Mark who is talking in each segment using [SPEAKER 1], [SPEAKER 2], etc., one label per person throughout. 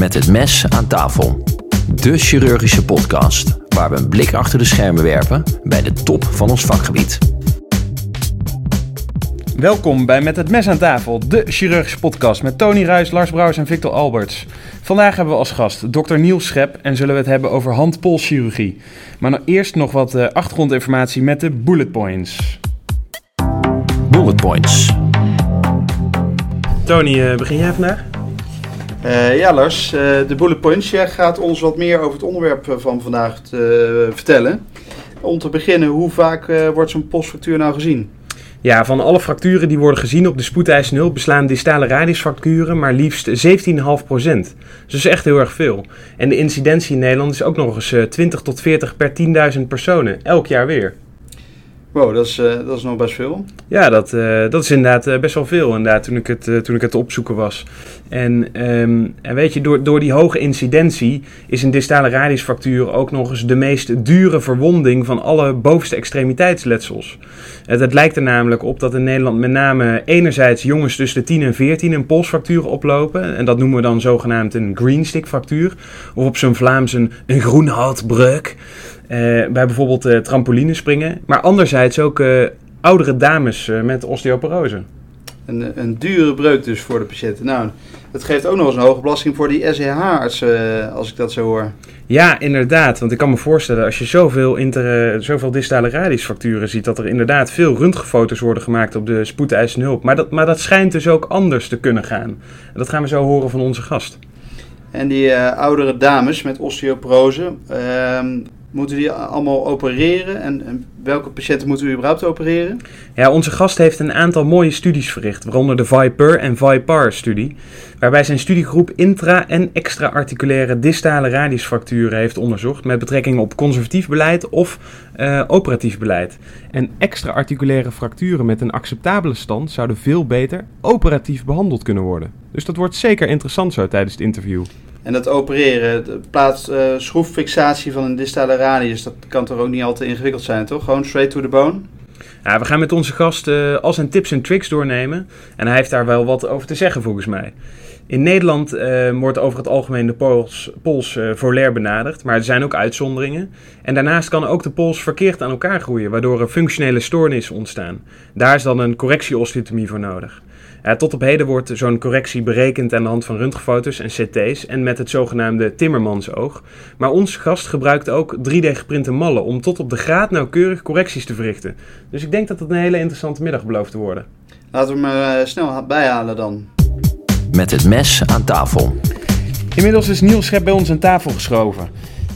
[SPEAKER 1] Met het mes aan tafel. De chirurgische podcast waar we een blik achter de schermen werpen bij de top van ons vakgebied.
[SPEAKER 2] Welkom bij Met het Mes aan tafel, de chirurgische podcast met Tony Ruijs, Lars Brouwers en Victor Alberts. Vandaag hebben we als gast dokter Niels Schep en zullen we het hebben over hand-polschirurgie. Maar nou eerst nog wat eh, achtergrondinformatie met de bullet points.
[SPEAKER 1] Bullet points.
[SPEAKER 2] Tony, eh, begin jij vandaag?
[SPEAKER 3] Uh, ja, Lars, uh, de bullet. Jij gaat ons wat meer over het onderwerp van vandaag te, vertellen. Om te beginnen, hoe vaak wordt zo'n postfractuur nou gezien?
[SPEAKER 2] Ja, van alle fracturen die worden gezien op de spoedeisende hulp beslaan distale radiusfracturen maar liefst 17,5 procent. Dus dat is echt heel erg veel. En de incidentie in Nederland is ook nog eens 20 tot 40 per 10.000 personen, elk jaar weer.
[SPEAKER 3] Wow, dat is, uh, dat is nog best veel.
[SPEAKER 2] Ja, dat, uh, dat is inderdaad uh, best wel veel inderdaad, toen, ik het, toen ik het opzoeken was. En, um, en weet je, door, door die hoge incidentie is een distale radiusfractuur ook nog eens de meest dure verwonding van alle bovenste extremiteitsletsels. Het, het lijkt er namelijk op dat in Nederland met name enerzijds jongens tussen de 10 en 14 een polsfractuur oplopen. En dat noemen we dan zogenaamd een green stick fractuur. Of op zijn Vlaams een, een groenhoutbreuk. Uh, bij bijvoorbeeld uh, trampolinespringen. Maar anderzijds ook uh, oudere dames met osteoporose.
[SPEAKER 3] Een, een dure breuk dus voor de patiënten. Nou, dat geeft ook nog eens een hoge belasting voor die SEH-artsen, als ik dat zo hoor.
[SPEAKER 2] Ja, inderdaad. Want ik kan me voorstellen, als je zoveel, inter, zoveel distale radiusfracturen ziet, dat er inderdaad veel röntgenfoto's worden gemaakt op de spoedeisende hulp. Maar dat, maar dat schijnt dus ook anders te kunnen gaan. En dat gaan we zo horen van onze gast.
[SPEAKER 3] En die oudere dames met osteoporose, ehm, Moeten die allemaal opereren? En, welke patiënten moeten we überhaupt opereren?
[SPEAKER 2] Ja, onze gast heeft een aantal mooie studies verricht, waaronder de VIPER en VIPAR-studie, waarbij zijn studiegroep intra- en extra-articulaire distale radiusfracturen heeft onderzocht met betrekking op conservatief beleid of uh, operatief beleid. En extra-articulaire fracturen met een acceptabele stand zouden veel beter operatief behandeld kunnen worden. Dus dat wordt zeker interessant zo tijdens het interview.
[SPEAKER 3] En dat opereren, de plaats uh, schroeffixatie van een distale radius, dat kan toch ook niet al te ingewikkeld zijn, toch? Gewoon straight to the bone?
[SPEAKER 2] Ja, we gaan met onze gast uh, al zijn tips en tricks doornemen. En hij heeft daar wel wat over te zeggen, volgens mij. In Nederland uh, wordt over het algemeen de pols, pols volair benaderd, maar er zijn ook uitzonderingen. En daarnaast kan ook de pols verkeerd aan elkaar groeien, waardoor er functionele stoornissen ontstaan. Daar is dan een correctieosteotomie voor nodig. Ja, tot op heden wordt zo'n correctie berekend aan de hand van röntgenfoto's en CT's en met het zogenaamde Timmermansoog. Maar onze gast gebruikt ook 3D-geprinte mallen om tot op de graad nauwkeurig correcties te verrichten. Dus ik denk dat het een hele interessante middag belooft te worden.
[SPEAKER 3] Laten we hem uh, snel bijhalen dan.
[SPEAKER 1] Met het mes aan tafel.
[SPEAKER 2] Inmiddels is Niels Schep bij ons aan tafel geschoven.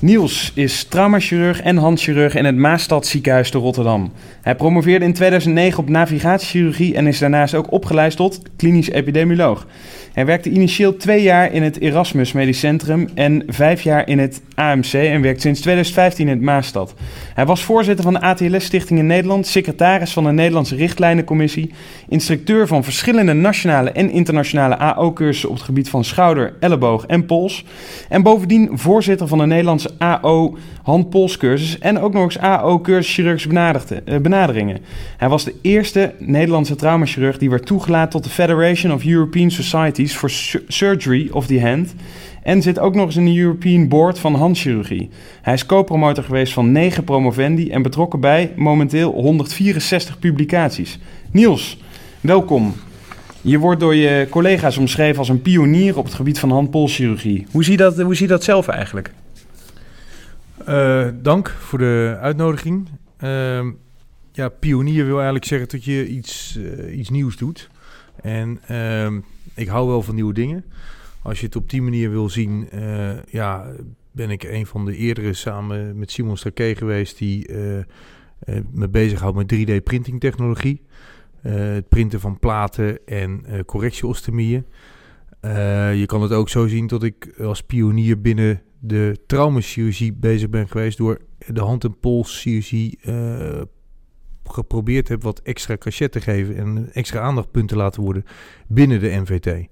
[SPEAKER 2] Niels is traumachirurg en handchirurg in het Maastad ziekenhuis te Rotterdam. Hij promoveerde in 2009 op navigatiechirurgie en is daarnaast ook opgeleid tot klinisch epidemioloog. Hij werkte initieel twee jaar in het Erasmus Medisch Centrum en vijf jaar in het AMC en werkt sinds 2015 in het Maastad. Hij was voorzitter van de ATLS Stichting in Nederland, secretaris van de Nederlandse Richtlijnencommissie, instructeur van verschillende nationale en internationale AO-cursussen op het gebied van schouder, elleboog en pols. En bovendien voorzitter van de Nederlandse AO handpolscursus en ook nog eens AO-cursus chirurgische eh, benaderingen. Hij was de eerste Nederlandse traumachirurg die werd toegelaten tot de Federation of European Societies for Surgery of the Hand en zit ook nog eens in de European Board van handchirurgie. Hij is co-promotor geweest van 9 promovendi en betrokken bij momenteel 164 publicaties. Niels, welkom. Je wordt door je collega's omschreven als een pionier op het gebied van handpolschirurgie. Hoe zie je dat, hoe zie je dat zelf eigenlijk?
[SPEAKER 4] Uh, dank voor de uitnodiging. Uh, ja, pionier wil eigenlijk zeggen dat je iets, uh, iets nieuws doet. En ehm, ik hou wel van nieuwe dingen. Als je het op die manier wil zien, uh, ja, ben ik een van de eerdere samen met Simon Strake geweest die me bezighoudt met 3D-printing technologie. het printen van platen en correctieostemieën. je kan het ook zo zien dat ik als pionier binnen de traumachirurgie bezig ben geweest door de hand- en polschirurgie uh, geprobeerd heb wat extra cachet te geven en extra aandachtpunten laten worden binnen de NVT.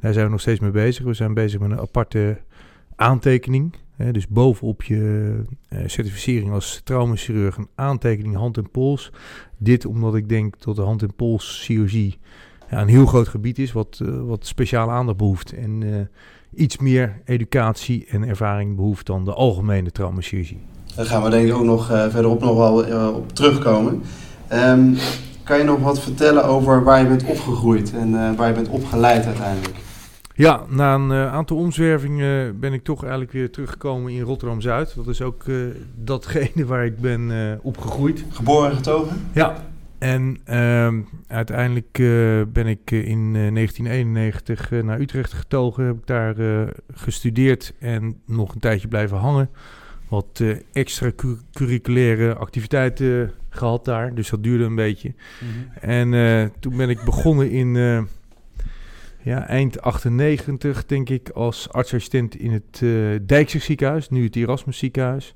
[SPEAKER 4] Daar zijn we nog steeds mee bezig. We zijn bezig met een aparte aantekening. Hè, dus bovenop je uh, certificering als traumachirurg een aantekening hand en pols. Dit omdat ik denk dat de hand- en polschirurgie ja, een heel groot gebied is wat, uh, wat speciale aandacht behoeft. En iets meer educatie en ervaring behoeft dan de algemene traumachirurgie.
[SPEAKER 3] Daar gaan we denk ik ook nog uh, verderop nog wel op terugkomen. Um, kan je nog wat vertellen over waar je bent opgegroeid en waar je bent opgeleid uiteindelijk?
[SPEAKER 4] Ja, na een aantal omzwervingen ben ik toch eigenlijk weer teruggekomen in Rotterdam-Zuid. Dat is ook datgene waar ik ben opgegroeid.
[SPEAKER 3] Geboren en getogen?
[SPEAKER 4] Ja, en ehm, uiteindelijk ben ik in 1991 naar Utrecht getogen. Heb ik daar gestudeerd en nog een tijdje blijven hangen. Wat extra curriculaire activiteiten gehad daar, dus dat duurde een beetje. Mm -hmm. En toen ben ik begonnen in ja, eind 98 denk ik als artsassistent in het Dijkse ziekenhuis, nu het Erasmus ziekenhuis.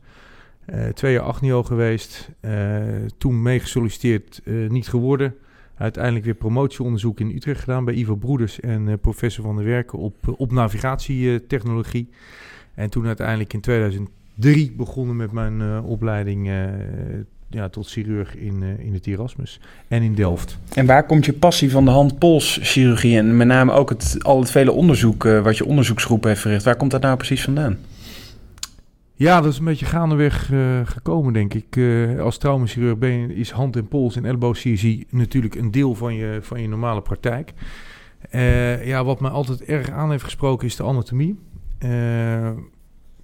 [SPEAKER 4] Uh, twee jaar achtnio geweest, uh, toen meegesolliciteerd, niet geworden. Uiteindelijk weer promotieonderzoek in Utrecht gedaan bij Ivo Broeders en professor van der Werken op, op navigatietechnologie. En toen uiteindelijk in 2003 begonnen met mijn opleiding ja, tot chirurg in, uh, in het Erasmus en in Delft.
[SPEAKER 2] En waar komt je passie van de hand-polschirurgie en met name ook het, al het vele onderzoek wat je onderzoeksgroep heeft verricht, waar komt dat nou precies vandaan?
[SPEAKER 4] Ja, dat is een beetje gaandeweg uh, gekomen, denk ik. als traumachirurg ben is hand- en pols- en elleboogchirurgie natuurlijk een deel van je, van je normale praktijk. ja, wat mij altijd erg aan heeft gesproken is de anatomie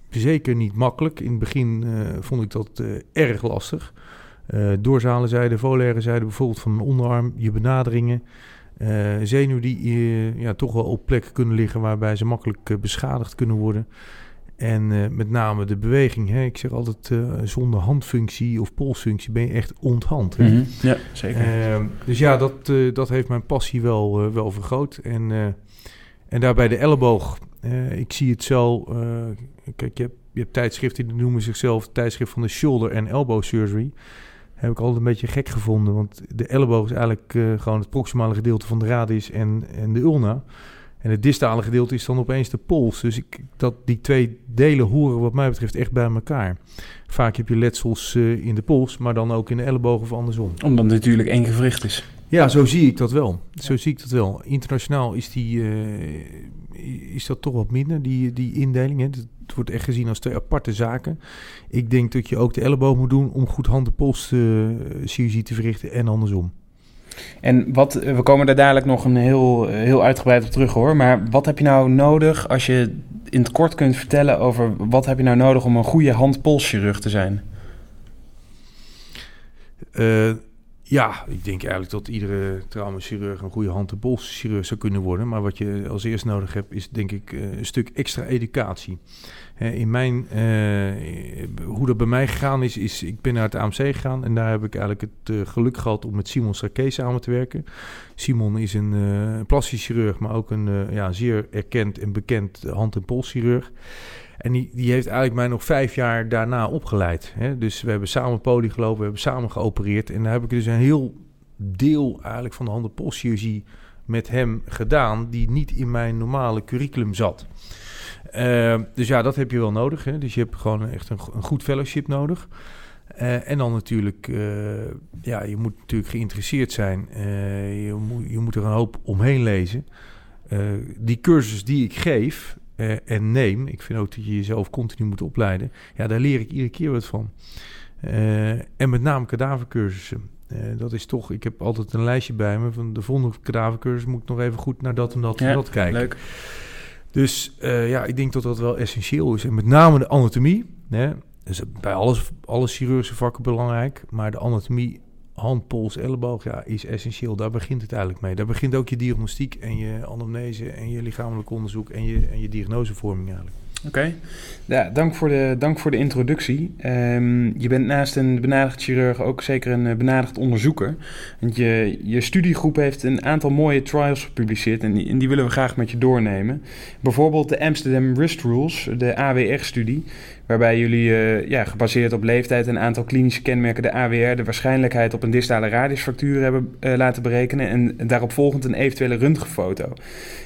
[SPEAKER 4] zeker niet makkelijk. In het begin vond ik dat erg lastig. Uh, doorzale zijde, volaire zijde, bijvoorbeeld van een onderarm, je benaderingen. zenuwen die ja, toch wel op plekken kunnen liggen waarbij ze makkelijk beschadigd kunnen worden. En met name de beweging. Hè. Ik zeg altijd, zonder handfunctie of polsfunctie ben je echt onthand.
[SPEAKER 2] Mm -hmm. Ja, zeker.
[SPEAKER 4] Ehm, dus ja, dat, dat heeft mijn passie wel, wel vergroot. En, en daarbij de elleboog. ik zie het zo Kijk, je hebt, je hebt tijdschriften die noemen zichzelf tijdschrift van de shoulder en elbow surgery. Heb ik altijd een beetje gek gevonden, want de elleboog is eigenlijk gewoon het proximale gedeelte van de radius en, en de ulna. En het distale gedeelte is dan opeens de pols. Dus ik, dat, die twee delen horen wat mij betreft echt bij elkaar. Vaak heb je letsels uh, in de pols, maar dan ook in de elleboog of andersom.
[SPEAKER 2] Omdat het natuurlijk één gewricht is.
[SPEAKER 4] Ja, zo zie ik dat wel. Zo zie ik dat wel. Internationaal is, die, uh, is dat toch wat minder, die, die indeling. Hè. Het wordt echt gezien als twee aparte zaken. Ik denk dat je ook de elleboog moet doen om goed hand-en-pols uh, chirurgie te verrichten en andersom.
[SPEAKER 2] En wat, we komen daar dadelijk nog een heel, heel uitgebreid op terug hoor. Maar wat heb je nou nodig als je in het kort kunt vertellen over wat heb je nou nodig om een goede hand-polschirurg te zijn?
[SPEAKER 4] Uh, ja, ik denk eigenlijk dat iedere traumachirurg een goede hand- en polschirurg zou kunnen worden. Maar wat je als eerst nodig hebt, is denk ik een stuk extra educatie. In mijn, uh, hoe dat bij mij gegaan is, is ik ben naar het AMC gegaan en daar heb ik eigenlijk het uh, geluk gehad om met Simon Sarké samen te werken. Simon is een uh, plastisch chirurg, maar ook een ja, zeer erkend en bekend hand- en polschirurg. En die, die heeft eigenlijk mij nog vijf jaar daarna opgeleid. Hè? Dus we hebben samen poli gelopen, we hebben samen geopereerd. En daar heb ik dus een heel deel eigenlijk van de handen postchirurgie met hem gedaan... die niet in mijn normale curriculum zat. Uh, dus ja, dat heb je wel nodig. Hè? Dus je hebt gewoon echt een, een goed fellowship nodig. Uh, en dan natuurlijk, uh, ja, je moet natuurlijk geïnteresseerd zijn. je, moet, je moet er een hoop omheen lezen. die cursus die ik geef, en neem, ik vind ook dat je jezelf continu moet opleiden. Ja, daar leer ik iedere keer wat van. En met name kadavercursussen. Uh, dat is toch, ik heb altijd een lijstje bij me van de volgende kadavercursus moet ik nog even goed naar dat en dat en dat kijken.
[SPEAKER 2] Leuk.
[SPEAKER 4] Dus ja, ik denk dat dat wel essentieel is. En met name de anatomie. Hè, is bij alles, alle chirurgische vakken belangrijk. Maar de anatomie hand, pols, elleboog ja, is essentieel. Daar begint het eigenlijk mee. Daar begint ook je diagnostiek en je anamnese en je lichamelijk onderzoek en je, en je diagnosevorming eigenlijk.
[SPEAKER 2] Oké, ja, dank, voor de, dank voor de introductie. Um, je bent naast een benadigd chirurg ook zeker een uh, benadigd onderzoeker. Want je, je studiegroep heeft een aantal mooie trials gepubliceerd en die, die willen we graag met je doornemen. Bijvoorbeeld de Amsterdam Wrist Rules, de AWR-studie, waarbij jullie uh, ja, gebaseerd op leeftijd en een aantal klinische kenmerken de AWR de waarschijnlijkheid op een distale radiusfractuur hebben uh, laten berekenen en daarop volgend een eventuele röntgenfoto.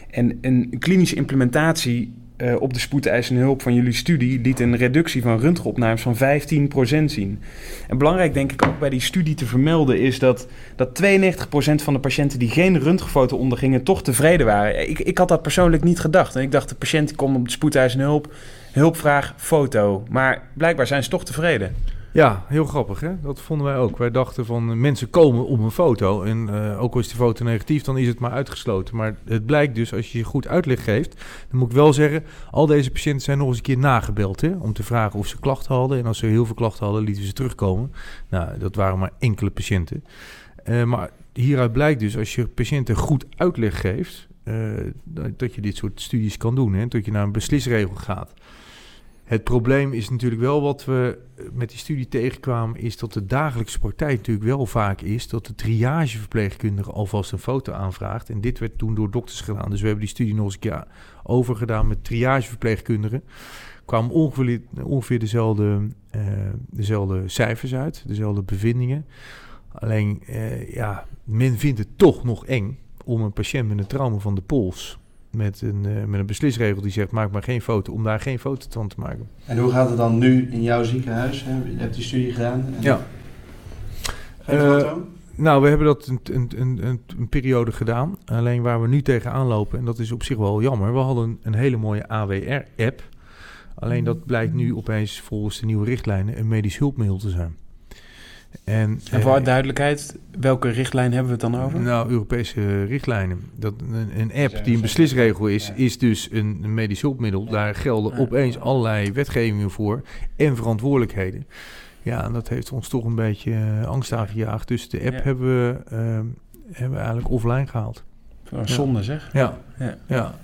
[SPEAKER 2] En een klinische implementatie eh, op de spoedeisende hulp van jullie studie liet een reductie van röntgenopnames van 15% zien. En belangrijk denk ik ook bij die studie te vermelden is dat, dat 92% van de patiënten die geen röntgenfoto ondergingen toch tevreden waren. Ik, ik had dat persoonlijk niet gedacht. En ik dacht de patiënt komt op de spoedeisende hulp, hulpvraag, foto. Maar blijkbaar zijn ze toch tevreden.
[SPEAKER 4] Ja, heel grappig hè. Dat vonden wij ook. Wij dachten van eh, mensen komen om een foto. En eh, ook al is die foto negatief, dan is het maar uitgesloten. Maar het blijkt dus, als je je goed uitleg geeft, dan moet ik wel zeggen, al deze patiënten zijn nog eens een keer nagebeld. Hè, om te vragen of ze klachten hadden. En als ze heel veel klachten hadden, lieten we ze terugkomen. Nou, dat waren maar enkele patiënten. Uh, maar hieruit blijkt dus, als je patiënten goed uitleg geeft, dat je dit soort studies kan doen. Hè, dat je naar een beslisregel gaat. Het probleem is natuurlijk wel wat we met die studie tegenkwamen, is dat de dagelijkse praktijk natuurlijk wel vaak is dat de triageverpleegkundige alvast een foto aanvraagt. En dit werd toen door dokters gedaan. Dus we hebben die studie nog eens een keer overgedaan met triageverpleegkundigen. Kwamen ongeveer, dezelfde, uh, dezelfde cijfers uit, dezelfde bevindingen. Alleen, uh, ja, men vindt het toch nog eng om een patiënt met een trauma van de pols met een, uh, met een beslisregel die zegt: maak maar geen foto, om daar geen foto van te maken.
[SPEAKER 3] En hoe gaat het dan nu in jouw ziekenhuis? Hè? Je hebt die studie gedaan. En
[SPEAKER 4] ja.
[SPEAKER 3] Geen uh, foto?
[SPEAKER 4] Nou, we hebben dat een, een, een, een, periode gedaan. Alleen waar we nu tegenaan lopen, en dat is op zich wel jammer. We hadden een hele mooie AWR-app. Alleen dat blijkt nu opeens volgens de nieuwe richtlijnen een medisch hulpmiddel te zijn.
[SPEAKER 2] En, en voor uh, duidelijkheid, welke richtlijn hebben we het dan over?
[SPEAKER 4] Nou, Europese richtlijnen. Dat een, een app die een beslisregel is, is dus een, een medisch hulpmiddel. Daar gelden opeens allerlei wetgevingen voor en verantwoordelijkheden. Ja, en dat heeft ons toch een beetje uh, angst aangejaagd. Dus de app ja. hebben, we, uh, hebben we eigenlijk offline gehaald.
[SPEAKER 2] Zonde ja. zeg.
[SPEAKER 4] Ja, ja.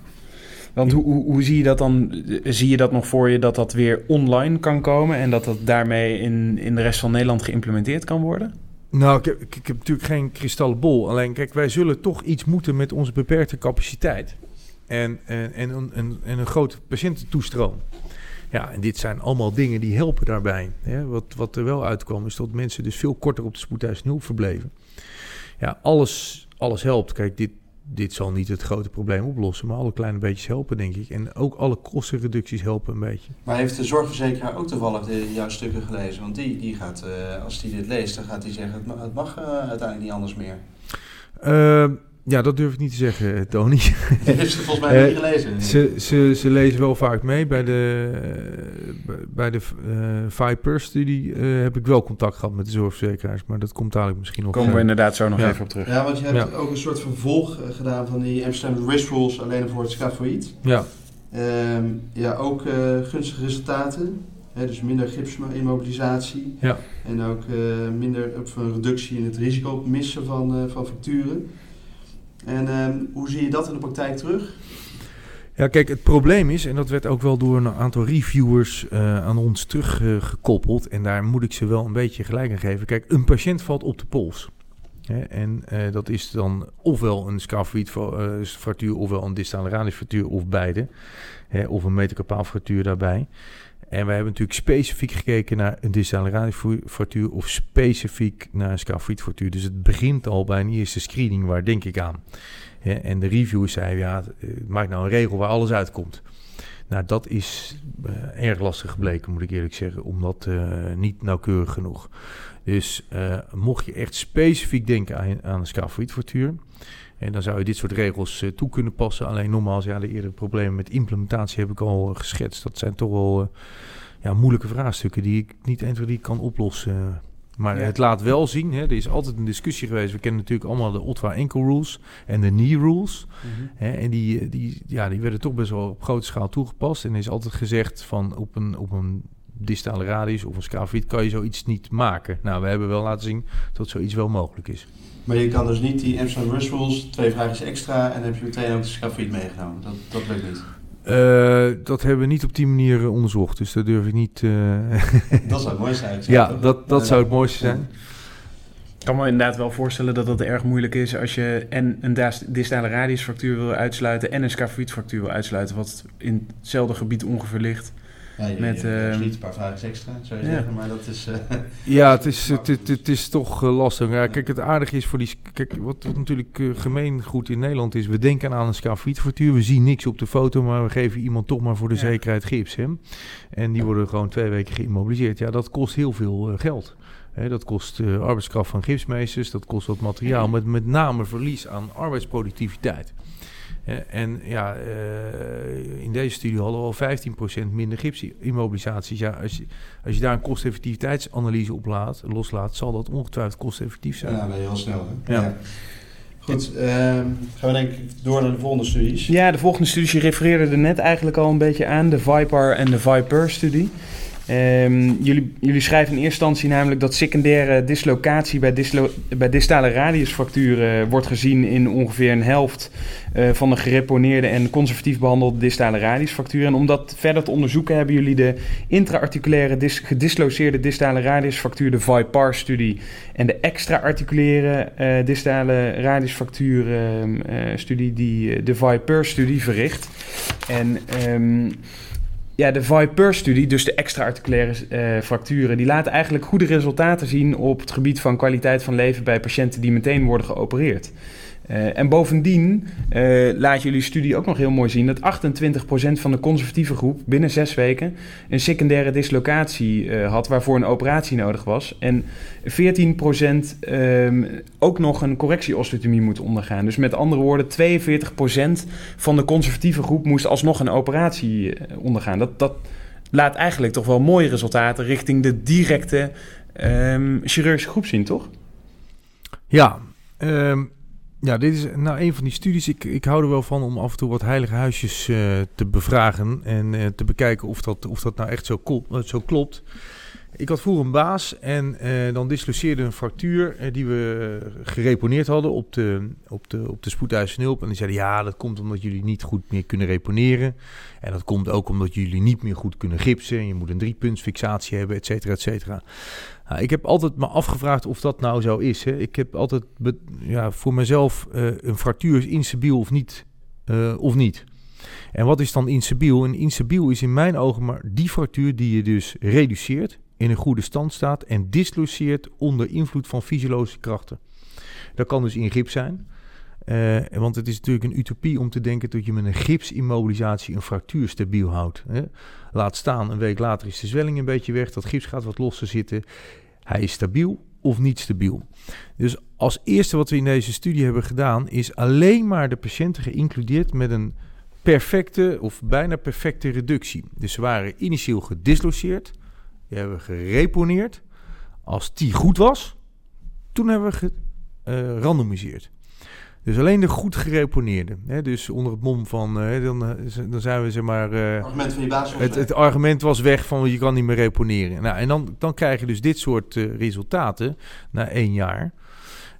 [SPEAKER 2] Want hoe, hoe, hoe, zie je dat dan? Zie je dat nog voor je dat dat weer online kan komen en dat dat daarmee in, in de rest van Nederland geïmplementeerd kan worden?
[SPEAKER 4] Nou, ik heb, ik heb natuurlijk geen kristallenbol. Alleen, kijk, wij zullen toch iets moeten met onze beperkte capaciteit. En, en, en, en, en een grote patiëntentoestroom. Ja, en dit zijn allemaal dingen die helpen daarbij. Hè. Wat, wat er wel uitkwam, is dat mensen dus veel korter op de spoedeisende hulp verbleven. Ja, alles, alles helpt. Kijk, dit, dit zal niet het grote probleem oplossen, maar alle kleine beetjes helpen, denk ik. En ook alle kostenreducties helpen een beetje.
[SPEAKER 3] Maar heeft de zorgverzekeraar ook toevallig de, jouw stukken gelezen? Want die, die gaat, uh, als die dit leest, dan gaat hij zeggen: het mag, het mag uh, uiteindelijk niet anders meer.
[SPEAKER 4] Uh, ja, dat durf ik niet te zeggen, Tony.
[SPEAKER 3] Heeft ze volgens mij niet gelezen?
[SPEAKER 4] Ze, ze, ze lezen wel vaak mee. Bij de, bij de uh, Viper-studie uh, heb ik wel contact gehad met de zorgverzekeraars. Maar dat komt dadelijk misschien nog.
[SPEAKER 2] Komen we inderdaad zo nog
[SPEAKER 4] ja.
[SPEAKER 2] even op terug.
[SPEAKER 3] Ja, want je hebt ja. ook een soort vervolg gedaan van die Amsterdam Risk Rules alleen voor het scafoïd.
[SPEAKER 4] Ja.
[SPEAKER 3] Um, ja, ook uh, gunstige resultaten. He, dus minder gipsimmobilisatie.
[SPEAKER 4] Ja.
[SPEAKER 3] En ook minder of een reductie in het risico op missen van, van facturen. En um, hoe zie je dat in de praktijk terug?
[SPEAKER 4] Ja, kijk, het probleem is, en dat werd ook wel door een aantal reviewers uh, aan ons teruggekoppeld, en daar moet ik ze wel een beetje gelijk aan geven. Kijk, een patiënt valt op de pols. Hè, en uh, dat is dan ofwel een scaphoïdfractuur, ofwel een distale radiusfractuur, of beide. Hè, of een metacarpaalfractuur daarbij. En wij hebben natuurlijk specifiek gekeken naar een distale radiusfractuur of specifiek naar een scaphoïdfractuur. Dus het begint al bij een eerste screening, waar denk ik aan. En de reviewer zei, ja, maak nou een regel waar alles uitkomt. Nou, dat is uh, erg lastig gebleken, moet ik eerlijk zeggen, omdat uh, niet nauwkeurig genoeg. Dus uh, mocht je echt specifiek denken aan, aan een scaphoïdfractuur, en dan zou je dit soort regels uh, toe kunnen passen. Alleen nogmaals, ja, de eerdere problemen met implementatie heb ik al uh, geschetst. Dat zijn toch wel uh, ja, moeilijke vraagstukken die ik niet 1, 2, 3 kan oplossen. Maar ja. het laat wel zien, hè, er is altijd een discussie geweest. We kennen natuurlijk allemaal de OTWA Ankle Rules en de Knee Rules. Mm-hmm. Hè, en die, die, ja, die werden toch best wel op grote schaal toegepast. En er is altijd gezegd van op een, op een distale radius of een scafoïd kan je zoiets niet maken. Nou, we hebben wel laten zien dat zoiets wel mogelijk is.
[SPEAKER 3] Maar je kan dus niet die Amsterdam Rush Rules, twee vraagjes extra en dan heb je meteen ook de scafoïd meegenomen. Dat, dat lukt niet.
[SPEAKER 4] Uh, dat hebben we niet op die manier onderzocht, dus dat durf ik niet... Uh...
[SPEAKER 3] dat zou het mooiste zijn.
[SPEAKER 4] Ja, dat, dat zou het mooiste zijn.
[SPEAKER 2] Ik kan me inderdaad wel voorstellen dat dat erg moeilijk is als je en een distale radiusfractuur wil uitsluiten en een scafoïdfractuur wil uitsluiten, wat in hetzelfde gebied ongeveer ligt.
[SPEAKER 3] Ja, je,
[SPEAKER 2] Met,
[SPEAKER 3] je, je
[SPEAKER 2] ehm,
[SPEAKER 3] niet een paar vragen extra, zou je
[SPEAKER 2] ja.
[SPEAKER 3] zeggen, maar dat is... eh,
[SPEAKER 4] Ja, het is, het, het, het is toch eh, lastig. Ja, kijk, het aardige is voor die... Kijk, wat, wat natuurlijk eh, gemeengoed in Nederland is... We denken aan een scafietfractuur. We zien niks op de foto, maar we geven iemand toch maar voor de
[SPEAKER 2] Ja.
[SPEAKER 4] zekerheid gips. Hè? En die worden gewoon twee weken geïmmobiliseerd. Ja, dat kost heel veel geld. Hè, dat kost eh, arbeidskracht van gipsmeesters. Dat kost wat materiaal. Met met name verlies aan arbeidsproductiviteit. En ja, eh, in deze studie hadden we al 15% minder gipsimmobilisaties. Ja, als je, als je daar een kosteffectiviteitsanalyse op laat, loslaat, zal dat ongetwijfeld kosteffectief zijn.
[SPEAKER 3] Ja, ben je heel snel. Hè?
[SPEAKER 4] Ja.
[SPEAKER 3] Goed, ehm, gaan we denk ik door naar de volgende studies.
[SPEAKER 2] Ja, de volgende studie je refereerde er net eigenlijk al een beetje aan, de Vipar en de Viper-studie. Ehm, jullie, jullie schrijven in eerste instantie namelijk dat secundaire dislocatie bij, dislo, bij distale radiusfracturen wordt gezien in ongeveer een helft eh, van de gereponeerde en conservatief behandelde distale radiusfracturen. En om dat verder te onderzoeken hebben jullie de intra-articulaire dis, gedisloceerde distale radiusfractuur, de Vipar-studie, en de extra-articulaire eh, distale radiusfractuur-studie, die eh, de Viper-studie verricht. En ehm, ja, de Viper-studie, dus de extra-articulaire eh, fracturen, die laten eigenlijk goede resultaten zien op het gebied van kwaliteit van leven bij patiënten die meteen worden geopereerd. Eh, en bovendien eh, laat jullie studie ook nog heel mooi zien dat 28% van de conservatieve groep binnen zes weken een secundaire dislocatie eh, had waarvoor een operatie nodig was. En 14% ehm, ook nog een correctieosteotomie moet ondergaan. Dus met andere woorden, 42% van de conservatieve groep moest alsnog een operatie ondergaan. Dat, dat laat eigenlijk toch wel mooie resultaten richting de directe ehm, chirurgische groep zien, toch?
[SPEAKER 4] Ja, ehm, ja, dit is nou een van die studies. Ik, ik hou er wel van om af en toe wat heilige huisjes eh, te bevragen en eh, te bekijken of dat, of dat nou echt zo, kol- eh, zo klopt. Ik had vroeger een baas en dan disloceerde een fractuur die we gereponeerd hadden op de, op de, op de spoedeisende. En die zeiden ja, dat komt omdat jullie niet goed meer kunnen reponeren. En dat komt ook omdat jullie niet meer goed kunnen gipsen. En je moet een driepuntsfixatie hebben, et cetera, et cetera. Nou, ik heb altijd me afgevraagd of dat nou zo is. Hè. Ik heb altijd ja, voor mezelf eh, een fractuur is instabiel of niet. eh, of niet. En wat is dan instabiel? En instabiel is in mijn ogen maar die fractuur die je dus reduceert, in een goede stand staat en disloceert onder invloed van fysiologische krachten. Dat kan dus in gips zijn. Eh, want het is natuurlijk een utopie om te denken dat je met een gipsimmobilisatie een fractuur stabiel houdt. Hè. Laat staan, een week later is de zwelling een beetje weg, dat gips gaat wat losser zitten. Hij is stabiel of niet stabiel. Dus als eerste wat we in deze studie hebben gedaan, is alleen maar de patiënten geïncludeerd met een perfecte of bijna perfecte reductie. Dus ze waren initieel gedisloceerd, die hebben we gereponeerd. Als die goed was, toen hebben we gerandomiseerd. Dus alleen de goed gereponeerde. Hè, dus onder het mom van, eh, dan, eh, dan zijn we zeg maar... eh,
[SPEAKER 3] Argument van je baas
[SPEAKER 4] het, het argument was weg van je kan niet meer reponeren. Nou, en dan, dan krijg je dus dit soort resultaten na één jaar.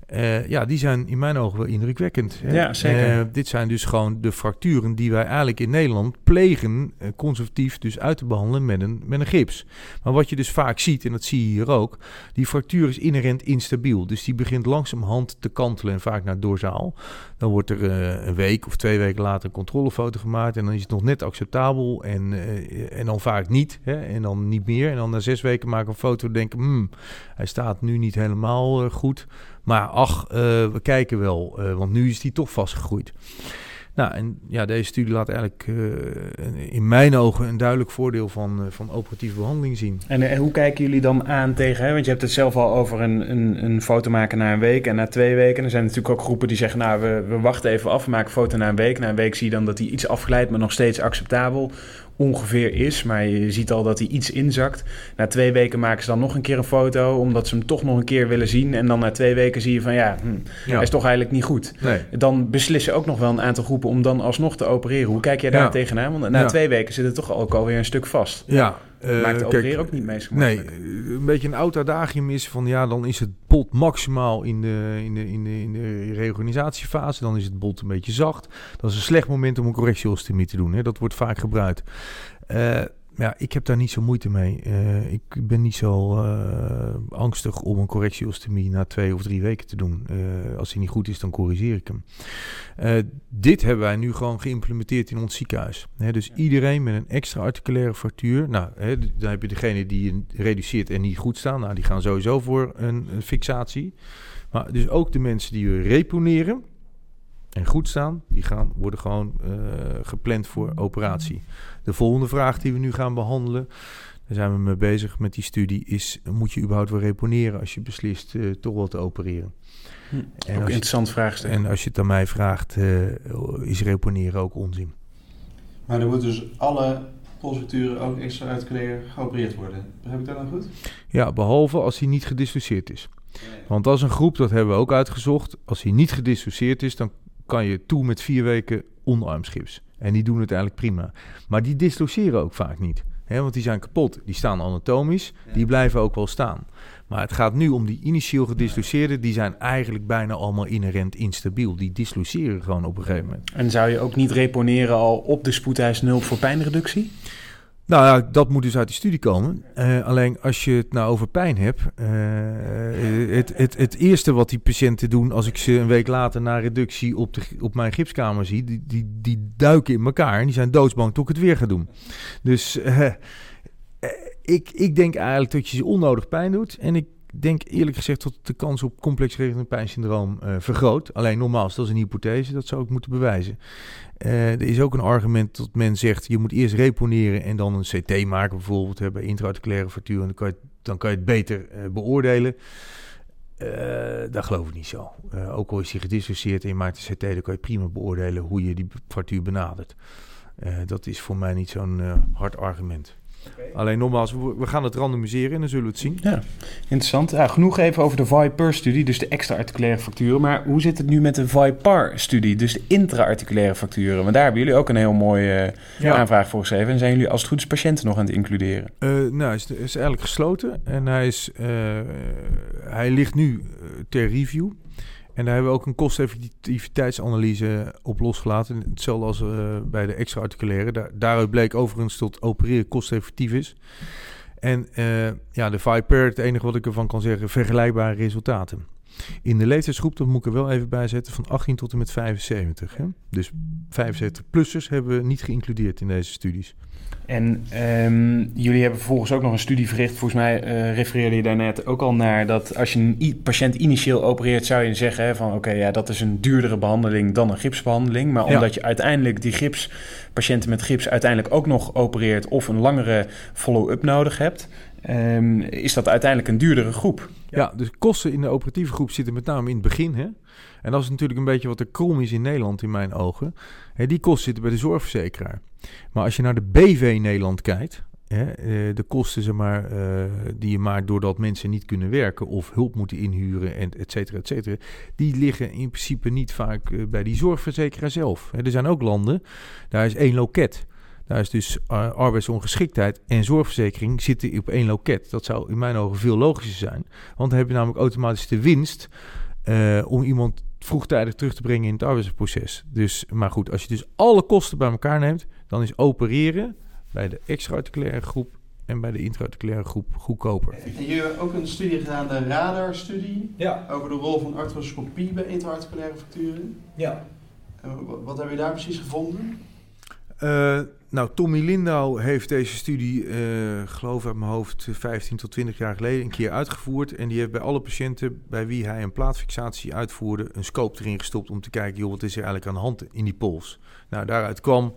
[SPEAKER 4] Eh, ja, die zijn in mijn ogen wel indrukwekkend. hè.
[SPEAKER 2] Ja, zeker.
[SPEAKER 4] Eh, dit zijn dus gewoon de fracturen die wij eigenlijk in Nederland plegen eh, conservatief dus uit te behandelen met een, met een gips. Maar wat je dus vaak ziet, en dat zie je hier ook, die fractuur is inherent instabiel. Dus die begint langzamerhand te kantelen en vaak naar dorsaal. Dan wordt er een week of twee weken later een controlefoto gemaakt en dan is het nog net acceptabel en, en dan vaak niet. Hè, en dan niet meer. En dan na zes weken maken we een foto en denken, hmm, hij staat nu niet helemaal goed. Maar ach, eh, we kijken wel, eh, want nu is die toch vastgegroeid. Nou, en ja, deze studie laat eigenlijk eh, in mijn ogen een duidelijk voordeel van, van operatieve behandeling zien.
[SPEAKER 2] En hoe kijken jullie dan aan tegen, hè? want je hebt het zelf al over een, een, een foto maken na een week en na twee weken. Er zijn natuurlijk ook groepen die zeggen, nou we, we wachten even af, we maken foto na een week. Na een week zie je dan dat die iets afglijdt, maar nog steeds acceptabel ongeveer is. Maar je ziet al dat hij iets inzakt. Na twee weken maken ze dan nog een keer een foto, omdat ze hem toch nog een keer willen zien. En dan na twee weken zie je van ja, hm,
[SPEAKER 4] Ja.
[SPEAKER 2] hij is toch eigenlijk niet goed.
[SPEAKER 4] Nee.
[SPEAKER 2] Dan beslissen ook nog wel een aantal groepen om dan alsnog te opereren. Hoe kijk jij daar
[SPEAKER 4] Ja.
[SPEAKER 2] tegenaan? Want na
[SPEAKER 4] Ja.
[SPEAKER 2] twee weken zit het toch ook alweer een stuk vast.
[SPEAKER 4] Ja, eh,
[SPEAKER 2] Maakt de
[SPEAKER 4] kijk,
[SPEAKER 2] ook niet meest
[SPEAKER 4] Nee,
[SPEAKER 2] gemakkelijk.
[SPEAKER 4] een beetje een oud adagium is van ja, dan is het bot maximaal in de, in de, in de, in de reorganisatiefase. Dan is het bot een beetje zacht. Dat is een slecht moment om een correctieostomie te doen. Hè. Dat wordt vaak gebruikt. Eh, ja, ik heb daar niet zo moeite mee. Uh, ik ben niet zo uh, angstig om een correctieostomie na twee of drie weken te doen. Uh, als hij niet goed is, dan corrigeer ik hem. dit hebben wij nu gewoon geïmplementeerd in ons ziekenhuis. Dus iedereen met een extra articulaire fractuur. Nou, hè, dan heb je degene die reduceert en niet goed staan. Nou, die gaan sowieso voor een, een fixatie. Maar dus ook de mensen die we reponeren en goed staan, die gaan, worden gewoon uh, gepland voor operatie. De volgende vraag die we nu gaan behandelen, daar zijn we mee bezig met die studie, is moet je überhaupt wel reponeren als je beslist uh, toch wel te opereren?
[SPEAKER 2] Hm, en ook interessant vraagstuk.
[SPEAKER 4] En als je het aan mij vraagt, uh, is reponeren ook onzin?
[SPEAKER 3] Maar dan moeten dus alle polsfracturen ook extra uitkleren geopereerd worden. Begrijp ik dat dan goed?
[SPEAKER 4] Ja, behalve als hij niet gedissocieerd is. Want als een groep, dat hebben we ook uitgezocht, als hij niet gedissocieerd is, dan kan je toe met vier weken onderarmsgips. En die doen het eigenlijk prima. Maar die disloceren ook vaak niet. Hè, want die zijn kapot. Die staan anatomisch. Die blijven ook wel staan. Maar het gaat nu om die initieel gedisloceerden. Die zijn eigenlijk bijna allemaal inherent instabiel. Die disloceren gewoon op een gegeven moment.
[SPEAKER 2] En zou je ook niet reponeren al op de spoedeisende voor pijnreductie?
[SPEAKER 4] Nou ja, dat moet dus uit die studie komen. Uh, alleen als je het nou over pijn hebt. Uh, het, het, het eerste wat die patiënten doen als ik ze een week later na reductie op, de, op mijn gipskamer zie, die, die, die duiken in elkaar en die zijn doodsbang tot ik het weer ga doen. Dus uh, ik, ik denk eigenlijk dat je ze onnodig pijn doet. En ik denk eerlijk gezegd dat de kans op complex regerend pijnsyndroom uh, vergroot. Alleen nogmaals, dat is een hypothese, dat zou ik moeten bewijzen. Uh, er is ook een argument dat men zegt, je moet eerst reponeren en dan een CT maken bijvoorbeeld, hebben intraarticulaire fractuur en dan kan je, dan kan je het beter uh, beoordelen. dat geloof ik niet zo. ook al is hij gedissocieerd en je maakt een CT, dan kan je prima beoordelen hoe je die fractuur benadert. dat is voor mij niet zo'n hard argument. Alleen nogmaals, we gaan het randomiseren en dan zullen we het zien.
[SPEAKER 2] Ja, interessant. Ja, genoeg even over de VIPER-studie, dus de extra-articulaire facturen. Maar hoe zit het nu met de VIPAR-studie, dus de intra-articulaire facturen? Want daar hebben jullie ook een heel mooie uh, aanvraag voor geschreven. En zijn jullie als het goed is patiënten nog aan het includeren?
[SPEAKER 4] Uh, nou, hij is, is, eigenlijk gesloten en hij, is, uh, hij ligt nu ter review. En daar hebben we ook een kosteffectiviteitsanalyse op losgelaten. Hetzelfde als uh, bij de extra-articulaire. Daar, daaruit bleek overigens dat opereren kosteffectief is. En uh, ja, de Viper, het enige wat ik ervan kan zeggen, vergelijkbare resultaten. In de leeftijdsgroep, dat moet ik er wel even bij zetten, van 18 tot en met 75. Hè? Dus 75-plussers hebben we niet geïncludeerd in deze studies.
[SPEAKER 2] En um, jullie hebben vervolgens ook nog een studie verricht. Volgens mij uh, refereerde je daarnet ook al naar dat als je een patiënt initieel opereert, zou je zeggen hè, van oké, ja, dat is een duurdere behandeling dan een gipsbehandeling. Maar omdat je uiteindelijk die gips, patiënten met gips uiteindelijk ook nog opereert of een langere follow-up nodig hebt, um, is dat uiteindelijk een duurdere groep.
[SPEAKER 4] Ja, dus kosten in de operatieve groep zitten met name in het begin. Hè? En dat is natuurlijk een beetje wat de krom is in Nederland in mijn ogen. Hè, die kosten zitten bij de zorgverzekeraar. Maar als je naar de BV Nederland kijkt, hè, eh, de kosten zeg maar, uh, die je maakt doordat mensen niet kunnen werken of hulp moeten inhuren, en et cetera, et cetera, die liggen in principe niet vaak uh, bij die zorgverzekeraar zelf. Er zijn ook landen, daar is één loket. Daar is dus arbeidsongeschiktheid en zorgverzekering zitten op één loket. Dat zou in mijn ogen veel logischer zijn. Want dan heb je namelijk automatisch de winst om iemand vroegtijdig terug te brengen in het arbeidsproces. Dus, maar goed, als je dus alle kosten bij elkaar neemt, dan is opereren bij de extra-articulaire groep en bij de intra-articulaire groep goedkoper.
[SPEAKER 3] En jullie hebben ook een studie gedaan, de radar-studie, ja. over de rol van arthroscopie bij intra-articulaire fracturen. Ja. wat, wat heb je daar precies gevonden?
[SPEAKER 4] Uh, nou, Tommy Lindau heeft deze studie, uh, geloof uit mijn hoofd, 15 tot 20 jaar geleden een keer uitgevoerd. En die heeft bij alle patiënten bij wie hij een plaatfixatie uitvoerde, een scope erin gestopt om te kijken, joh, wat is er eigenlijk aan de hand in die pols. Nou, daaruit kwam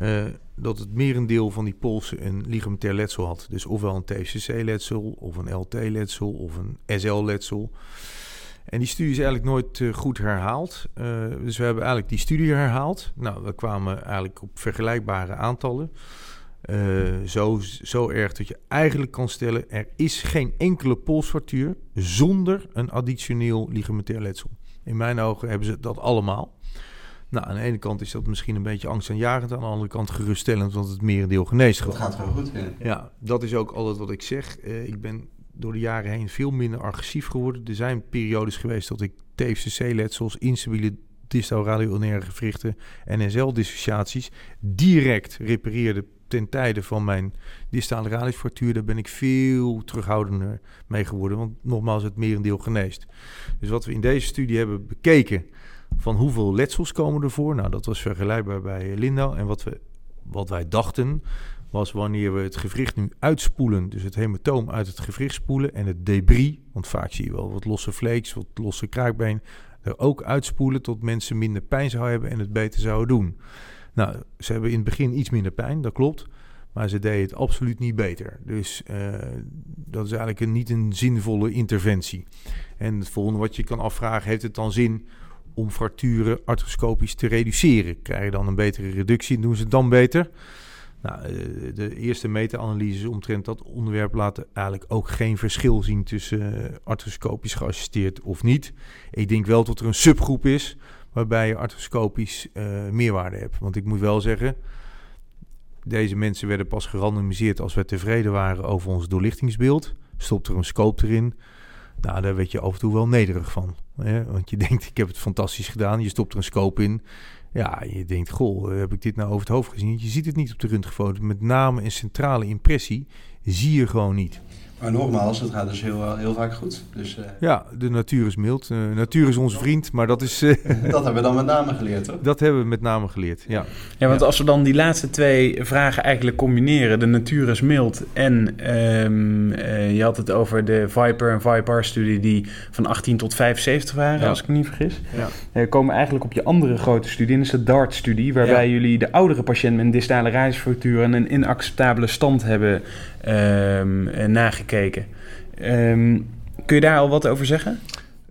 [SPEAKER 4] uh, dat het merendeel van die polsen een ligamentair letsel had. Dus ofwel een TFCC-letsel, of een LT-letsel, of een SL-letsel. En die studie is eigenlijk nooit uh, goed herhaald. Uh, dus we hebben eigenlijk die studie herhaald. Nou, we kwamen eigenlijk op vergelijkbare aantallen. Uh, zo, zo erg dat je eigenlijk kan stellen... er is geen enkele polsfractuur zonder een additioneel ligamentair letsel. In mijn ogen hebben ze dat allemaal. Nou, aan de ene kant is dat misschien een beetje angstaanjagend. Aan de andere kant geruststellend, want het merendeel geneest
[SPEAKER 3] Dat gaat wel goed,
[SPEAKER 4] ja. Ja, dat is ook altijd wat ik zeg. ik ben door de jaren heen veel minder agressief geworden. Er zijn periodes geweest dat ik TFCC-letsels, instabiele distal radionaire gewrichten en NSL-dissociaties direct repareerde ten tijde van mijn distale radiusfractuur, daar ben ik veel terughoudender mee geworden. Want nogmaals, het merendeel geneest. Dus wat we in deze studie hebben bekeken, van hoeveel letsels komen ervoor? Nou, dat was vergelijkbaar bij Lindau. En wat, we, wat wij dachten, was wanneer we het gewricht nu uitspoelen, dus het hematoom uit het gewricht spoelen en het debris, want vaak zie je wel wat losse vlees, wat losse kraakbeen, er ook uitspoelen tot mensen minder pijn zouden hebben en het beter zouden doen. Nou, ze hebben in het begin iets minder pijn, dat klopt. Maar ze deden het absoluut niet beter. Dus uh, dat is eigenlijk een, niet een zinvolle interventie. En het volgende wat je kan afvragen, heeft het dan zin om fracturen arthroscopisch te reduceren? Krijg je dan een betere reductie? Doen ze het dan beter? Nou, eh, de eerste meta-analyses omtrent dat onderwerp laten eigenlijk ook geen verschil zien tussen eh, arthroscopisch geassisteerd of niet. Ik denk wel dat er een subgroep is waarbij je arthroscopisch uh, meerwaarde hebt. Want ik moet wel zeggen, deze mensen werden pas gerandomiseerd als we tevreden waren over ons doorlichtingsbeeld. Stopt er een scope erin. Nou, daar werd je af en toe wel nederig van. Hè? Want je denkt, ik heb het fantastisch gedaan. Je stopt er een scope in. Ja, je denkt, goh, heb ik dit nou over het hoofd gezien? Je ziet het niet op de röntgenfoto. Met name een centrale impressie zie je gewoon niet.
[SPEAKER 3] Maar nogmaals, het gaat dus heel, heel vaak goed. Dus, uh...
[SPEAKER 4] Ja, de natuur is mild. Uh, natuur is onze vriend, maar dat is... Uh...
[SPEAKER 3] dat hebben we dan met name geleerd, hoor.
[SPEAKER 4] Dat hebben we met name geleerd, ja.
[SPEAKER 2] Ja, want als we dan die laatste twee vragen eigenlijk combineren... de natuur is mild en um, je had het over de Viper en Vipar-studie... die van 18 tot 75 waren, ja. als ik me niet vergis. Ja. komen eigenlijk op je andere grote studie, en dat is de DART-studie... waarbij jullie de oudere patiënt met een distale reisfractuur... en een inacceptabele stand hebben um, Um, kun je daar al wat over zeggen?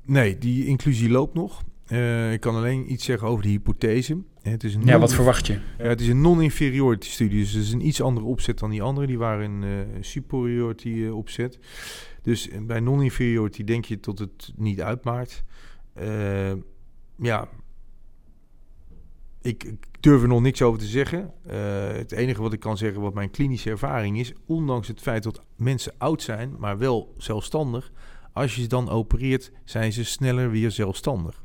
[SPEAKER 4] Nee, die inclusie loopt nog. Uh, ik kan alleen iets zeggen over de hypothese.
[SPEAKER 2] Het is een ja, wat verwacht je?
[SPEAKER 4] Ja, het is een non-inferiority studie, dus het is een iets andere opzet dan die andere. Die waren een uh, superiority uh, opzet. Dus bij non-inferiority denk je dat het niet uitmaakt. ja, ik, ik, durf er nog niks over te zeggen. Uh, het enige wat ik kan zeggen, wat mijn klinische ervaring is, ondanks het feit dat mensen oud zijn, maar wel zelfstandig, als je ze dan opereert, zijn ze sneller weer zelfstandig.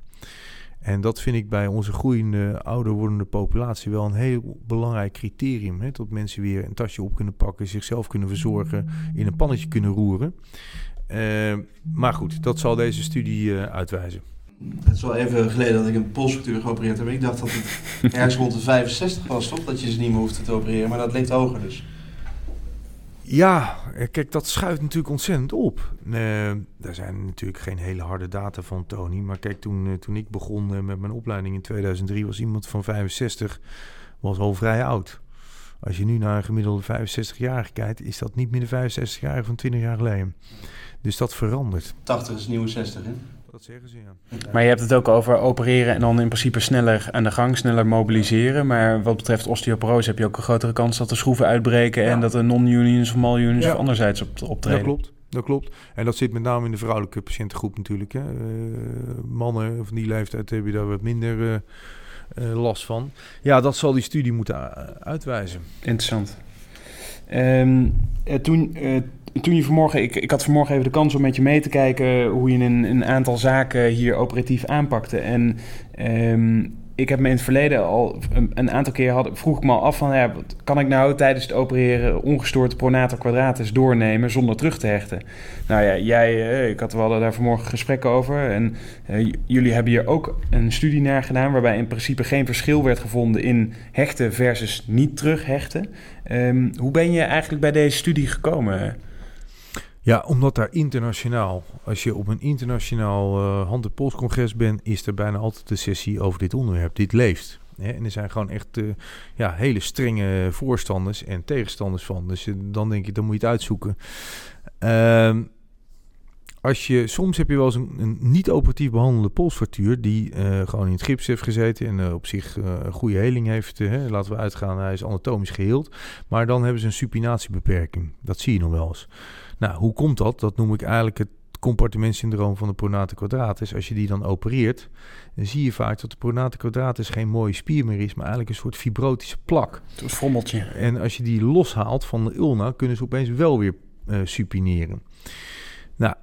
[SPEAKER 4] En dat vind ik bij onze groeiende, ouder wordende populatie wel een heel belangrijk criterium. Hè? Dat mensen weer een tasje op kunnen pakken, zichzelf kunnen verzorgen, in een pannetje kunnen roeren. Uh, maar goed, dat zal deze studie uh, uitwijzen.
[SPEAKER 3] Het is wel even geleden dat ik een polsfractuur geopereerd heb. Ik dacht dat het ergens rond de 65 was, toch? Dat je ze niet meer hoeft te opereren. Maar dat ligt hoger dus.
[SPEAKER 4] Ja, kijk, dat schuift natuurlijk ontzettend op. Uh, er zijn natuurlijk geen hele harde data van Tony. Maar kijk, toen, uh, toen ik begon uh, met mijn opleiding in 2003... was iemand van 65 was al vrij oud. Als je nu naar een gemiddelde 65-jarige kijkt... is dat niet meer de 65-jarige van 20 jaar geleden. Dus dat verandert.
[SPEAKER 3] 80 is nieuwe 60, hè?
[SPEAKER 4] Dat zeggen ze, ja.
[SPEAKER 2] Maar je hebt het ook over opereren en dan in principe sneller aan de gang, sneller mobiliseren. Maar wat betreft osteoporose heb je ook een grotere kans dat de schroeven uitbreken en dat er non-unions of mal-unions of anderzijds op, optreden.
[SPEAKER 4] Dat klopt. Dat klopt. En dat zit met name in de vrouwelijke patiëntengroep natuurlijk. Hè. Uh, mannen van die leeftijd hebben daar wat minder uh, uh, last van. Ja, dat zal die studie moeten uitwijzen.
[SPEAKER 2] Interessant. Um, toen, toen je vanmorgen, ik, ik had vanmorgen even de kans om met je mee te kijken hoe je een, een aantal zaken hier operatief aanpakte. En um, ik heb me in het verleden al een, een aantal keer had, vroeg ik me al af van ja, kan ik nou tijdens het opereren ongestoord pronator quadratus doornemen zonder terug te hechten? Nou ja, jij, uh, ik had, we hadden daar vanmorgen gesprekken over en uh, jullie hebben hier ook een studie naar gedaan waarbij in principe geen verschil werd gevonden in hechten versus niet terughechten. Um, hoe ben je eigenlijk bij deze studie gekomen?
[SPEAKER 4] Ja, omdat daar internationaal, als je op een internationaal uh, hand- en polscongres bent, is er bijna altijd een sessie over dit onderwerp. Dit leeft. Hè? En er zijn gewoon echt uh, ja, hele strenge voorstanders en tegenstanders van. Dus uh, dan denk ik, dan moet je het uitzoeken. Uh, als je, soms heb je wel eens een, niet-operatief behandelde polsfractuur die gewoon in het gips heeft gezeten en op zich een goede heling heeft. laten we uitgaan, hij is anatomisch geheeld. Maar dan hebben ze een supinatiebeperking. Dat zie je nog wel eens. Nou, hoe komt dat? Dat noem ik eigenlijk het compartimentsyndroom van de pronate quadratus. Als je die dan opereert, dan zie je vaak dat de pronate quadratus geen mooie spier meer is, maar eigenlijk een soort fibrotische plak.
[SPEAKER 2] Een frommeltje.
[SPEAKER 4] En als je die loshaalt van de ulna, kunnen ze opeens wel weer uh, supineren. Nou,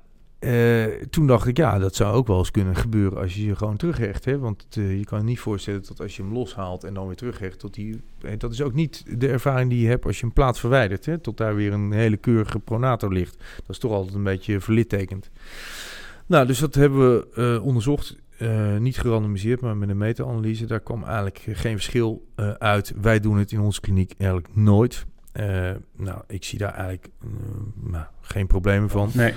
[SPEAKER 4] eh, toen dacht ik, ja, dat zou ook wel eens kunnen gebeuren als je je gewoon terughecht. Hè? Want eh, je kan niet voorstellen dat als je hem loshaalt en dan weer terughecht, tot die, eh, dat is ook niet de ervaring die je hebt als je een plaat verwijdert. Hè? Tot daar weer een hele keurige pronator ligt. Dat is toch altijd een beetje verlittekend. Nou, dus dat hebben we onderzocht. Niet gerandomiseerd, maar met een meta-analyse. Daar kwam eigenlijk geen verschil uit. Wij doen het in onze kliniek eigenlijk nooit. Nou, ik zie daar eigenlijk nou, geen problemen van.
[SPEAKER 2] Nee.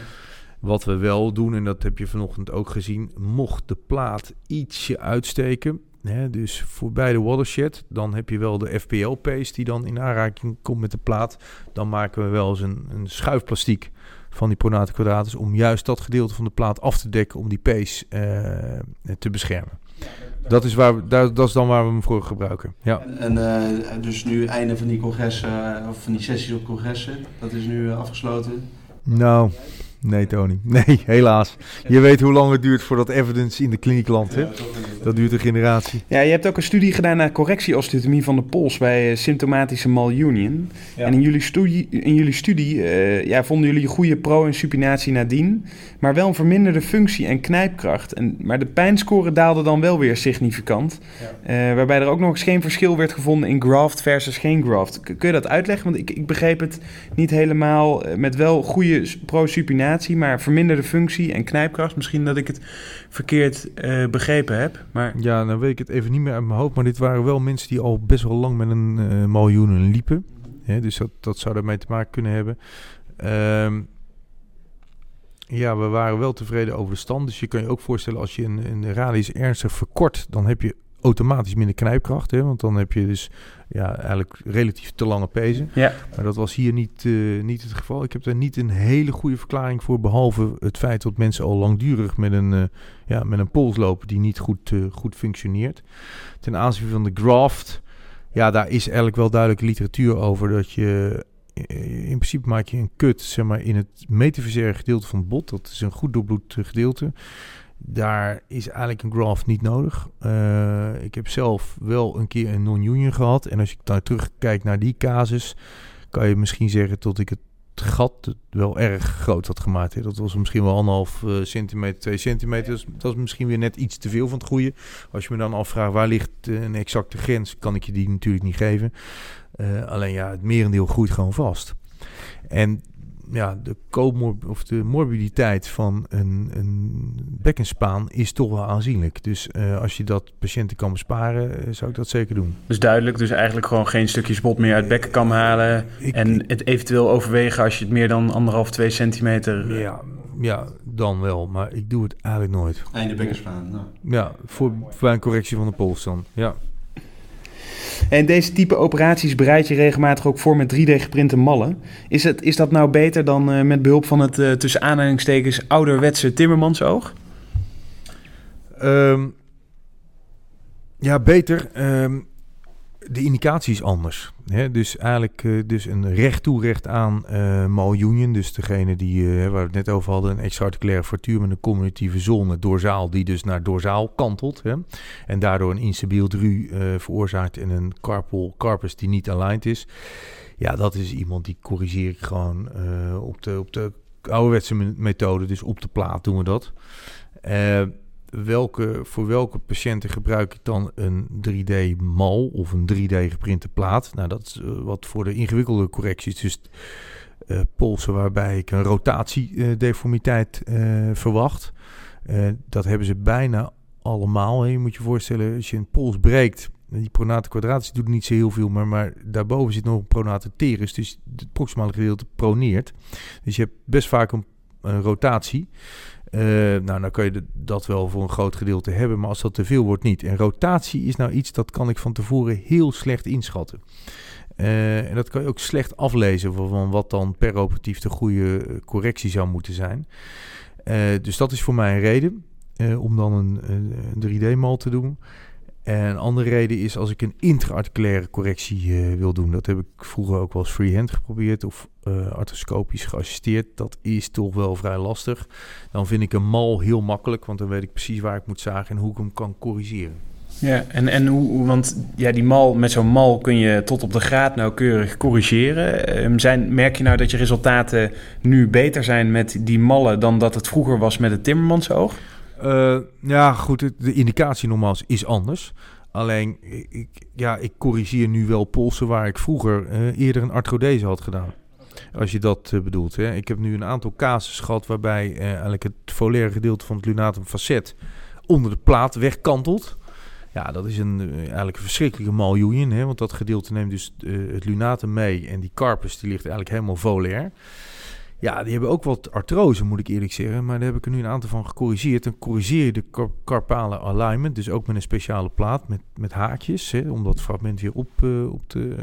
[SPEAKER 4] Wat we wel doen, en dat heb je vanochtend ook gezien, mocht de plaat ietsje uitsteken, hè, dus voorbij de watershed, dan heb je wel de FPL-paste die dan in aanraking komt met de plaat. Dan maken we wel eens een, een schuifplastiek van die pronate kwadratus om juist dat gedeelte van de plaat af te dekken om die pace eh, te beschermen. Dat is, waar we, daar, dat is dan waar we hem voor gebruiken. Ja.
[SPEAKER 3] En eh, dus nu einde van die congressen, of van die sessies op congressen, dat is nu eh, afgesloten.
[SPEAKER 4] Nou, nee Tony. Nee, helaas. Je weet hoe lang het duurt voordat evidence in de kliniek landt. Hè? Dat duurt een generatie.
[SPEAKER 2] Ja, je hebt ook een studie gedaan naar correctie-osteotomie van de pols bij eh, symptomatische malunion.
[SPEAKER 3] Ja.
[SPEAKER 2] En in jullie studie, in jullie studie eh, ja, vonden jullie goede pro- en supinatie nadien, maar wel een verminderde functie en knijpkracht. En, maar de pijnscore daalde dan wel weer significant, eh, waarbij er ook nog eens geen verschil werd gevonden in graft versus geen graft. Kun je dat uitleggen? Want ik, ik begreep het niet helemaal met wel goede pro-supinatie, maar verminderde functie en knijpkracht. Misschien dat ik het verkeerd eh, begrepen heb, maar...
[SPEAKER 4] Ja, dan weet ik het even niet meer uit mijn hoofd. Maar dit waren wel mensen die al best wel lang met een eh miljoenen liepen. Hè, dus dat, dat zou daarmee te maken kunnen hebben. Ehm, ja, we waren wel tevreden over de stand. Dus je kan je ook voorstellen als je een, een radius ernstig verkort, dan heb je automatisch minder knijpkracht. Hè, want dan heb je dus ja, eigenlijk relatief te lange pezen.
[SPEAKER 2] Ja.
[SPEAKER 4] Maar dat was hier niet, eh, niet het geval. Ik heb daar niet een hele goede verklaring voor. Behalve het feit dat mensen al langdurig met een, ja, met een pols lopen die niet goed, eh, goed functioneert. Ten aanzien van de graft. Ja, daar is eigenlijk wel duidelijke literatuur over. Dat je eh, in principe maak je een kut zeg maar, in het metavisere gedeelte van het bot. Dat is een goed doorbloed eh, gedeelte. Daar is eigenlijk een graft niet nodig. Ik heb zelf wel een keer een non-union gehad. En als ik dan terugkijk naar die casus, kan je misschien zeggen dat ik het gat wel erg groot had gemaakt. Hè. Dat was misschien wel anderhalf eh, centimeter, twee centimeter. Is, dat is misschien weer net iets te veel van het goede. Als je me dan afvraagt waar ligt eh, een exacte grens, kan ik je die natuurlijk niet geven. Eh, alleen ja, het merendeel groeit gewoon vast. En ja, de, of de morbiditeit van een, een bekkenspaan is toch wel aanzienlijk. Dus eh, als je dat patiënten kan besparen, eh, zou ik dat zeker doen.
[SPEAKER 2] Dus duidelijk, dus eigenlijk gewoon geen stukjes bot meer uit bekken kan halen.
[SPEAKER 4] Ik-
[SPEAKER 2] en het eventueel overwegen als je het meer dan anderhalf, twee centimeter... eh,
[SPEAKER 4] Ja, ja, dan wel. Maar ik doe het eigenlijk nooit.
[SPEAKER 3] Einde bekkenspaan. Nou.
[SPEAKER 4] Ja, voor, bij een correctie van de pols dan. Ja.
[SPEAKER 2] En deze type operaties bereid je regelmatig ook voor met 3D geprinte mallen. Is, het, is dat nou beter dan eh, met behulp van het eh, tussen aanhalingstekens ouderwetse timmermansoog?
[SPEAKER 4] Ehm, ja, beter. Ehm, de indicatie is anders. Hè? Dus eigenlijk eh, dus een recht toe recht aan eh malunion. Dus degene die, eh, waar we het net over hadden, een extraarticulaire fractuur met een communicatieve zone dorsaal, die dus naar dorsaal kantelt. Hè? En daardoor een instabiel dru veroorzaakt en een carpal carpus die niet aligned is. Ja, dat is iemand die corrigeer ik gewoon op, de, op de ouderwetse me- methode. Dus op de plaat doen we dat. Welke, voor welke patiënten gebruik ik dan een 3D-mal of een 3D-geprinte plaat? Nou, dat is eh, wat voor de ingewikkelde correcties. Dus eh, polsen waarbij ik een rotatiedeformiteit eh verwacht. Eh, dat hebben ze bijna allemaal. Je moet je voorstellen, als je een pols breekt, die pronate kwadratus doet niet zo heel veel, maar, maar daarboven zit nog een pronate teres, dus het proximale gedeelte proneert. Dus je hebt best vaak een rotatie. Eh, nou, dan kan je dat wel voor een groot gedeelte hebben, maar als dat te veel wordt, niet. En rotatie is nou iets dat kan ik van tevoren heel slecht inschatten. Eh, en dat kan je ook slecht aflezen van, wat dan per operatief de goede eh, correctie zou moeten zijn. Dus dat is voor mij een reden om dan een, een 3D-mal te doen. En een andere reden is als ik een intraarticulaire correctie eh, wil doen. Dat heb ik vroeger ook wel eens freehand geprobeerd of eh arthroscopisch geassisteerd. Dat is toch wel vrij lastig. Dan vind ik een mal heel makkelijk, want dan weet ik precies waar ik moet zagen en hoe ik hem kan corrigeren.
[SPEAKER 2] Ja, en, en hoe, want ja, die mal, met zo'n mal kun je tot op de graad nauwkeurig corrigeren. Ehm, merk je nou dat je resultaten nu beter zijn met die mallen dan dat het vroeger was met het timmermansoog?
[SPEAKER 4] Uh, ja, goed, de indicatie nogmaals is anders. Alleen, ik, ja, ik corrigeer nu wel polsen waar ik vroeger uh, eerder een arthrodese had gedaan. Als je dat uh, bedoelt. Hè. Ik heb nu een aantal casus gehad waarbij eigenlijk het foliaire gedeelte van het lunatum facet onder de plaat wegkantelt. Ja, dat is een, eigenlijk een verschrikkelijke maljoeien. Hè, want dat gedeelte neemt dus het lunatum mee. En die carpus die ligt eigenlijk helemaal foliair. Ja, die hebben ook wat artrose, moet ik eerlijk zeggen. Maar daar heb ik er nu een aantal van gecorrigeerd. Dan corrigeer je de carpale alignment. Dus ook met een speciale plaat met, met haakjes. Hè, om dat fragment weer op, uh, op te,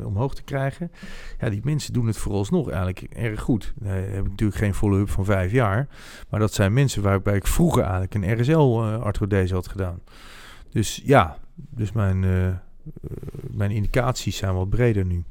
[SPEAKER 4] uh, omhoog te krijgen. Ja, die mensen doen het vooralsnog eigenlijk erg goed. Uh, heb ik natuurlijk geen follow-up van vijf jaar. Maar dat zijn mensen waarbij ik vroeger eigenlijk een RSL-arthrodese had gedaan. Dus ja, dus mijn, mijn indicaties zijn wat breder nu.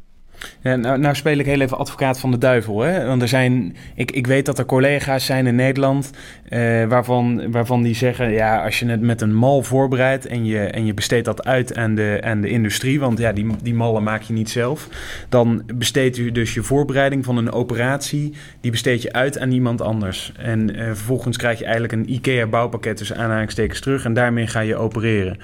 [SPEAKER 2] Ja, nou, nou, speel ik heel even advocaat van de duivel. Hè? Want er zijn, ik, ik weet dat er collega's zijn in Nederland eh, waarvan, waarvan die zeggen: ja, als je het met een mal voorbereidt en je, en je besteedt dat uit aan de, aan de industrie, want ja, die, die mallen maak je niet zelf, dan besteedt u dus je voorbereiding van een operatie, die besteed je uit aan iemand anders. En eh, vervolgens krijg je eigenlijk een IKEA-bouwpakket tussen aanhalingstekens terug en daarmee ga je opereren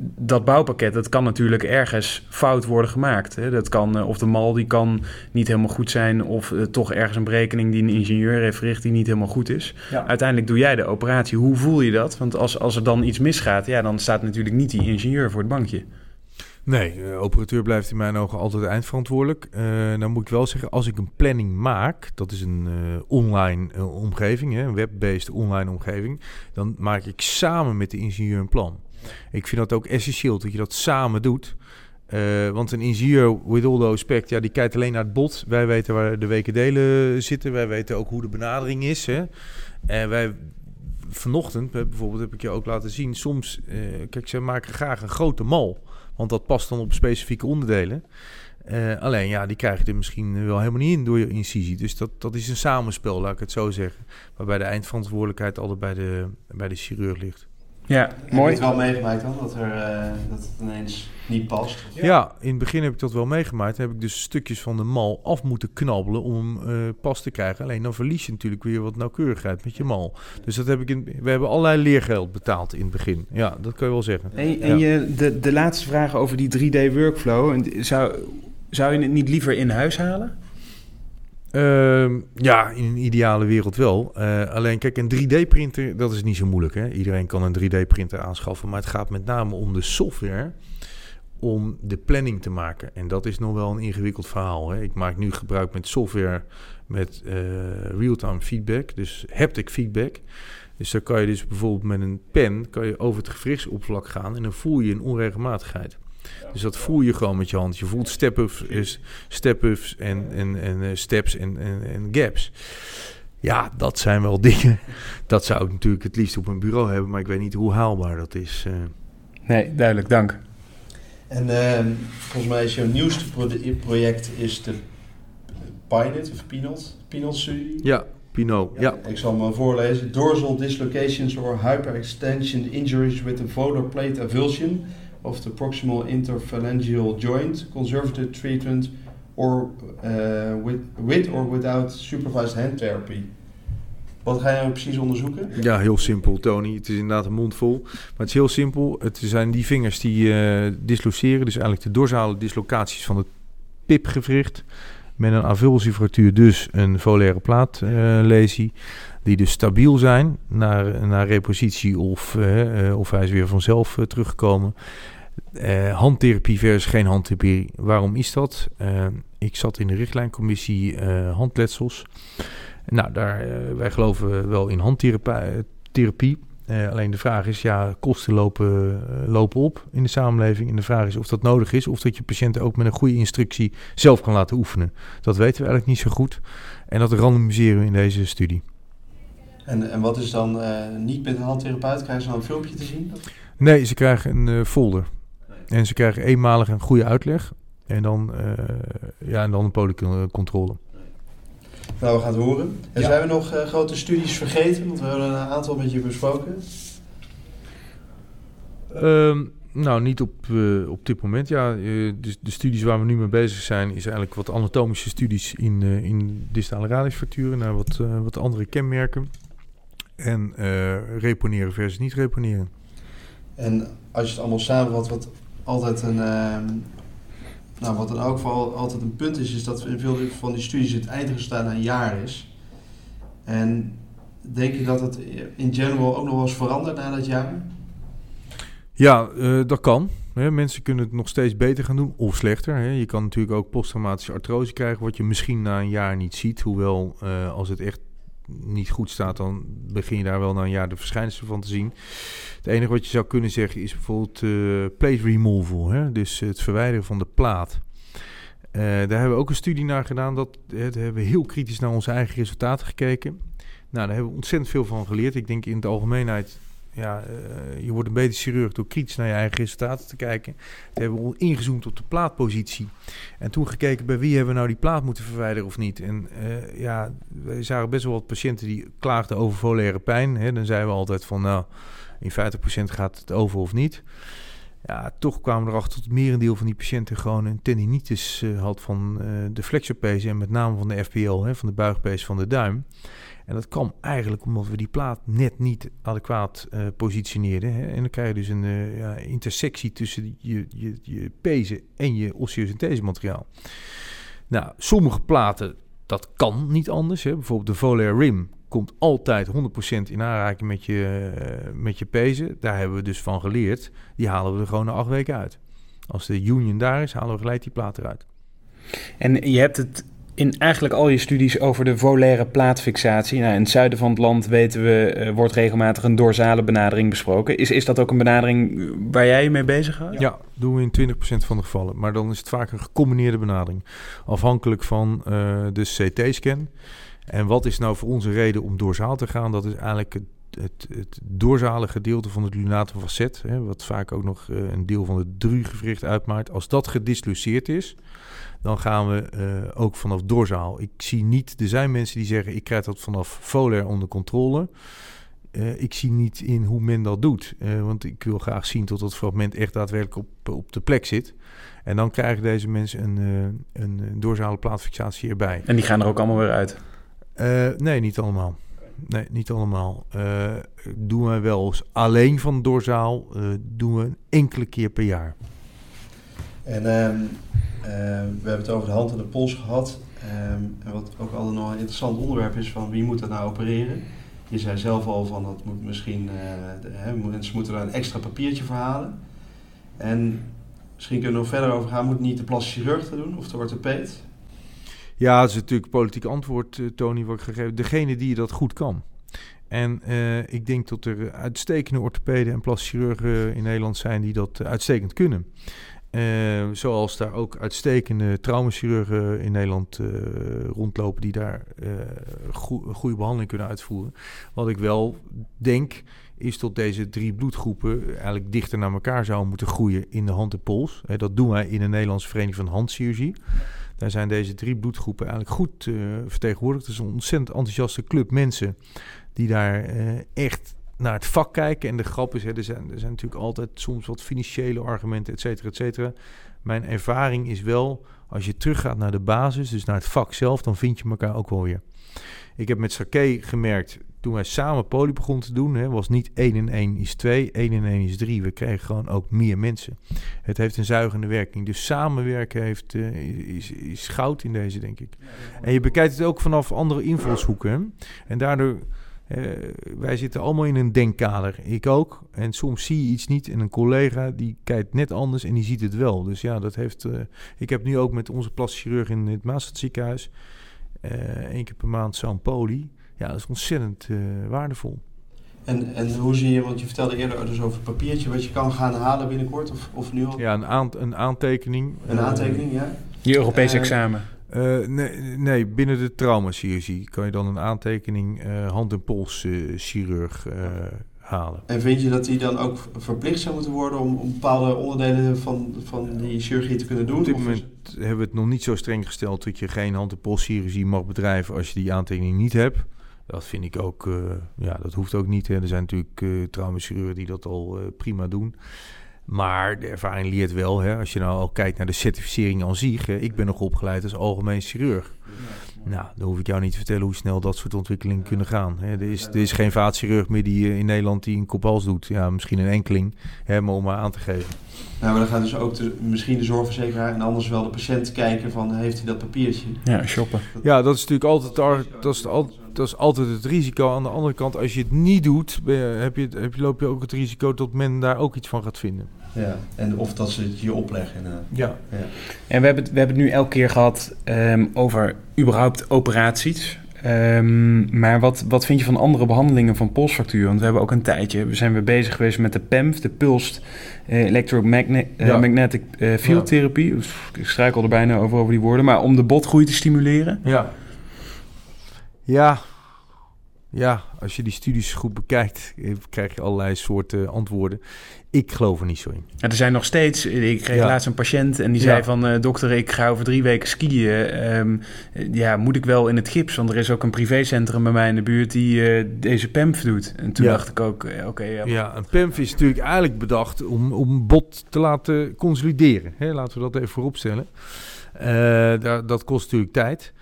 [SPEAKER 2] dat bouwpakket, dat kan natuurlijk ergens fout worden gemaakt. Hè. Dat kan, eh, of de mal die kan niet helemaal goed zijn, of uh, toch ergens een berekening die een ingenieur heeft verricht die niet helemaal goed is. Uiteindelijk doe jij de operatie. Hoe voel je dat? Want als, als er dan iets misgaat, ja, dan staat natuurlijk niet die ingenieur voor het bankje.
[SPEAKER 4] Nee, de operateur blijft in mijn ogen altijd eindverantwoordelijk. Uh, dan moet ik wel zeggen, als ik een planning maak, dat is een online omgeving, hè, een web-based online omgeving, dan maak ik samen met de ingenieur een plan. Ik vind dat ook essentieel dat je dat samen doet. Uh, want een ingenieur, with all the respect, ja, die kijkt alleen naar het bot. Wij weten waar de weken delen zitten. Wij weten ook hoe de benadering is. Hè. En wij, vanochtend bijvoorbeeld, heb ik je ook laten zien. Soms, uh, kijk, ze maken graag een grote mal. Want dat past dan op specifieke onderdelen. Uh, alleen, ja, die krijg je er misschien wel helemaal niet in door je incisie. Dus dat, dat is een samenspel, laat ik het zo zeggen. Waarbij de eindverantwoordelijkheid altijd bij de, bij de chirurg ligt.
[SPEAKER 3] Ja, heb mooi. Heb je het wel meegemaakt dan, dat, er, uh, dat het ineens niet past?
[SPEAKER 4] Ja. ja. in het begin heb ik dat wel meegemaakt. Dan heb ik dus stukjes van de mal af moeten knabbelen om uh, pas te krijgen. Alleen dan verlies je natuurlijk weer wat nauwkeurigheid met je mal. Dus dat heb ik in, we hebben allerlei leergeld betaald in het begin. Ja, dat kan je wel zeggen.
[SPEAKER 2] En, en je, de, de laatste vraag over die 3D-workflow. Zou, zou je het niet liever in huis halen?
[SPEAKER 4] Uh, ja, in een ideale wereld wel. Uh, alleen kijk, een 3D-printer, dat is niet zo moeilijk. Hè? Iedereen kan een 3D-printer aanschaffen. Maar het gaat met name om de software om de planning te maken. En dat is nog wel een ingewikkeld verhaal. Hè? Ik maak nu gebruik met software met uh, real-time feedback, dus haptic feedback. Dus dan kan je dus bijvoorbeeld met een pen kan je over het gewrichtsoppervlak gaan en dan voel je een onregelmatigheid. Dus dat voel je gewoon met je hand. Je voelt step-ups step en, en, en uh, steps en, en, en gaps. Ja, dat zijn wel dingen. Dat zou ik natuurlijk het liefst op een bureau hebben, maar ik weet niet hoe haalbaar dat is. Uh.
[SPEAKER 2] Nee, duidelijk, dank.
[SPEAKER 3] En uh, volgens mij is jouw nieuwste pro project is de Pinot of Pinot, Pinot studie.
[SPEAKER 4] Ja, Pinot. Ja, ja.
[SPEAKER 3] Ik zal hem voorlezen. Dorsal dislocations or hyperextension injuries with a volar plate avulsion of the proximal interphalangeal joint, conservative treatment, or uh, with, with or without supervised hand therapy. Wat ga je nou precies onderzoeken?
[SPEAKER 4] Ja, heel simpel, Tony. Het is inderdaad een mond vol. Maar het is heel simpel. Het zijn die vingers die uh, disloceren. Dus eigenlijk de dorsale dislocaties van het pipgewricht. Met een avulsiefractuur, dus een foliaire plaatlesie. Uh, die dus stabiel zijn naar, naar repositie of, uh, of hij is weer vanzelf teruggekomen. Handtherapie versus geen handtherapie. Waarom is dat? Ik zat in de richtlijncommissie handletsels. Nou, daar, wij geloven wel in handtherapie. Alleen de vraag is, ja, kosten lopen, lopen op in de samenleving. En de vraag is of dat nodig is, of dat je patiënten ook met een goede instructie zelf kan laten oefenen. Dat weten we eigenlijk niet zo goed. En dat randomiseren we in deze studie.
[SPEAKER 3] En, en wat is dan niet met een handtherapeut? Krijgen ze dan een filmpje te zien?
[SPEAKER 4] Nee, ze krijgen een folder. En ze krijgen eenmalig een goede uitleg. En dan, ja, en dan een polycontrole.
[SPEAKER 3] Nou, we gaan het horen. En zijn we nog uh, grote studies vergeten? Want we hebben een aantal met je besproken.
[SPEAKER 4] Ehm, nou, niet op, eh, op dit moment. Ja, eh, de, de studies waar we nu mee bezig zijn, is eigenlijk wat anatomische studies in, in distale radiusfracturen naar wat, wat andere kenmerken. En reponeren versus niet reponeren.
[SPEAKER 3] En als je het allemaal samenvat, wat altijd een, ehm, nou, wat dan ook vooral altijd een punt is, is dat in veel van die studies het eindresultaat na een jaar is. En denk je dat het in general ook nog wel eens verandert na dat jaar?
[SPEAKER 4] Ja, uh, dat kan. Mensen kunnen het nog steeds beter gaan doen of slechter. Je kan natuurlijk ook posttraumatische artrose krijgen, wat je misschien na een jaar niet ziet. Hoewel, uh, als het echt niet goed staat, dan begin je daar wel na een jaar de verschijnselen van te zien. Het enige wat je zou kunnen zeggen is bijvoorbeeld uh, plate removal, hè? dus het verwijderen van de plaat. Uh, daar hebben we ook een studie naar gedaan. Dat, hebben we heel kritisch naar onze eigen resultaten gekeken. Nou, daar hebben we ontzettend veel van geleerd. Ik denk in de algemeenheid ja, uh, je wordt een beter chirurg door kritisch naar je eigen resultaten te kijken. Toen hebben we ingezoomd op de plaatpositie. En toen gekeken bij wie hebben we nou die plaat moeten verwijderen of niet. En uh, ja, we zagen best wel wat patiënten die klaagden over volaire pijn. Hè. Dan zeiden we altijd van nou, in 50% gaat het over of niet. Ja, toch kwamen we erachter dat het merendeel van die patiënten gewoon een tendinitis uh, had van de flexorpees en met name van de FPL, hè, van de buigpees van de duim. En dat kwam eigenlijk omdat we die plaat net niet adequaat uh, positioneerden. Hè? En dan krijg je dus een uh, ja, intersectie tussen je, je, je pezen en je osteosynthese materiaal. Nou, sommige platen, dat kan niet anders. Hè? Bijvoorbeeld de Volair Rim komt altijd 100% in aanraking met je, uh, met je pezen. Daar hebben we dus van geleerd. Die halen we er gewoon na acht weken uit. Als de union daar is, halen we gelijk die plaat eruit.
[SPEAKER 2] En je hebt het in eigenlijk al je studies over de volaire plaatfixatie. Nou, in het zuiden van het land weten we, uh, wordt regelmatig een doorzale benadering besproken. Is, is dat ook een benadering waar jij je mee bezig gaat?
[SPEAKER 4] Ja, doen we in 20% van de gevallen. Maar dan is het vaak een gecombineerde benadering. Afhankelijk van uh, de CT-scan. En wat is nou voor onze reden om doorzaal te gaan? Dat is eigenlijk het het, het doorzale gedeelte van het lunatum facet, hè, wat vaak ook nog een deel van het drugewricht uitmaakt, als dat gedisloceerd is, dan gaan we uh, ook vanaf doorzaal. Ik zie niet, er zijn mensen die zeggen ik krijg dat vanaf folair onder controle. Uh, ik zie niet in hoe men dat doet. Uh, want ik wil graag zien tot dat fragment echt daadwerkelijk op, op de plek zit. En dan krijgen deze mensen een, een, een doorzale plaatfixatie erbij.
[SPEAKER 2] En die gaan er ook allemaal weer uit?
[SPEAKER 4] nee, niet allemaal. Nee, niet allemaal. doen we wel eens alleen van doorzaal. doen we een enkele keer per jaar.
[SPEAKER 3] En um, uh, we hebben het over de hand en de pols gehad. Um, en wat ook nog een interessant onderwerp is van wie moet dat nou opereren. Je zei zelf al van dat moet misschien, uh, hè, mensen moeten daar een extra papiertje voor halen. En misschien kunnen we nog verder over gaan, moet niet de plastisch chirurg te doen of de orthopeed?
[SPEAKER 4] Ja, dat is natuurlijk politiek antwoord, uh, Tony, wat ik gegeven. Degene die dat goed kan. En ik denk dat er uitstekende orthopeden en plastisch chirurgen in Nederland zijn die dat uitstekend kunnen. Uh, zoals daar ook uitstekende traumachirurgen in Nederland uh, rondlopen die daar go goede behandeling kunnen uitvoeren. Wat ik wel denk is dat deze drie bloedgroepen eigenlijk dichter naar elkaar zouden moeten groeien in de hand en pols. dat doen wij in de Nederlandse Vereniging van Handchirurgie. Daar zijn deze drie bloedgroepen eigenlijk goed vertegenwoordigd. Het is een ontzettend enthousiaste club mensen die daar echt naar het vak kijken. En de grap is, hè, er, zijn, er zijn natuurlijk altijd soms wat financiële argumenten, et cetera, et cetera. Mijn ervaring is wel, als je teruggaat naar de basis, dus naar het vak zelf, dan vind je elkaar ook wel weer. Ik heb met Sake gemerkt, toen wij samen poli begonnen te doen, hè, was niet 1 en 1 is 2, 1 en 1 is 3. We kregen gewoon ook meer mensen. Het heeft een zuigende werking. Dus samenwerken heeft, is, is goud in deze, denk ik. En je bekijkt het ook vanaf andere invalshoeken. En daardoor uh, wij zitten allemaal in een denkkader. Ik ook. En soms zie je iets niet. En een collega die kijkt net anders en die ziet het wel. Dus ja, dat heeft. Uh, ik heb nu ook met onze plastic in het Maastadziekenhuis. Uh, één keer per maand zo'n poli. Ja, dat is ontzettend waardevol.
[SPEAKER 3] En, en hoe zie je, want je vertelde eerder dus over het papiertje wat je kan gaan halen binnenkort, of, of nu al?
[SPEAKER 4] Ja, een, aant een aantekening.
[SPEAKER 3] Een aantekening, ja.
[SPEAKER 2] Je Europees examen.
[SPEAKER 4] Uh, nee, nee, binnen de traumachirurgie kan je dan een aantekening uh, hand- en polschirurg uh, halen.
[SPEAKER 3] En vind je dat die dan ook verplicht zou moeten worden om, om bepaalde onderdelen van, van die chirurgie te kunnen doen?
[SPEAKER 4] Op dit moment hebben we het nog niet zo streng gesteld dat je geen hand- en polschirurgie mag bedrijven als je die aantekening niet hebt. Dat vind ik ook, eh, ja, dat hoeft ook niet. Hè. Er zijn natuurlijk traumachirurgen die dat al prima doen. Maar de ervaring leert wel, hè, als je nou al kijkt naar de certificering aan zich. ik ben nog opgeleid als algemeen chirurg. Nou, dan hoef ik jou niet te vertellen hoe snel dat soort ontwikkelingen kunnen gaan. Hè, er, is, er is geen vaatchirurg meer die in Nederland die een kopals doet. Ja, misschien een enkeling, hè, maar om maar aan te geven.
[SPEAKER 3] Nou, maar dan gaat dus ook de, misschien de zorgverzekeraar en anders wel de patiënt kijken van heeft hij dat papiertje.
[SPEAKER 2] Ja, shoppen.
[SPEAKER 4] Ja, dat is natuurlijk altijd, dat is, dat is altijd het risico. Aan de andere kant, als je het niet doet, heb je, heb je, loop je ook het risico dat men daar ook iets van gaat vinden.
[SPEAKER 3] Ja, en of dat ze het je opleggen.
[SPEAKER 4] Ja. ja.
[SPEAKER 2] En we hebben, het, we hebben het nu elke keer gehad um, over überhaupt operaties. Um, maar wat, wat vind je van andere behandelingen van polsfractuur? Want we hebben ook een tijdje, we zijn we bezig geweest met de PEMF, de Pulsed uh, Electromagnetic uh, Field Therapy. Ik struikel er bijna over, over die woorden. Maar om de botgroei te stimuleren.
[SPEAKER 4] Ja. Ja, ja, als je die studies goed bekijkt, eh, krijg je allerlei soorten antwoorden. Ik geloof er niet zo in.
[SPEAKER 2] Ja, er zijn nog steeds. Ik kreeg laatst een patiënt en die zei van uh, dokter, ik ga over drie weken skiën. Um, ja, moet ik wel in het gips? Want er is ook een privécentrum bij mij in de buurt die uh, deze PEMF doet. En toen dacht ik ook, oké. ja.
[SPEAKER 4] ja, een PEMF is natuurlijk eigenlijk bedacht om, om bot te laten consolideren. Hè, laten we dat even vooropstellen. Uh, dat kost natuurlijk tijd.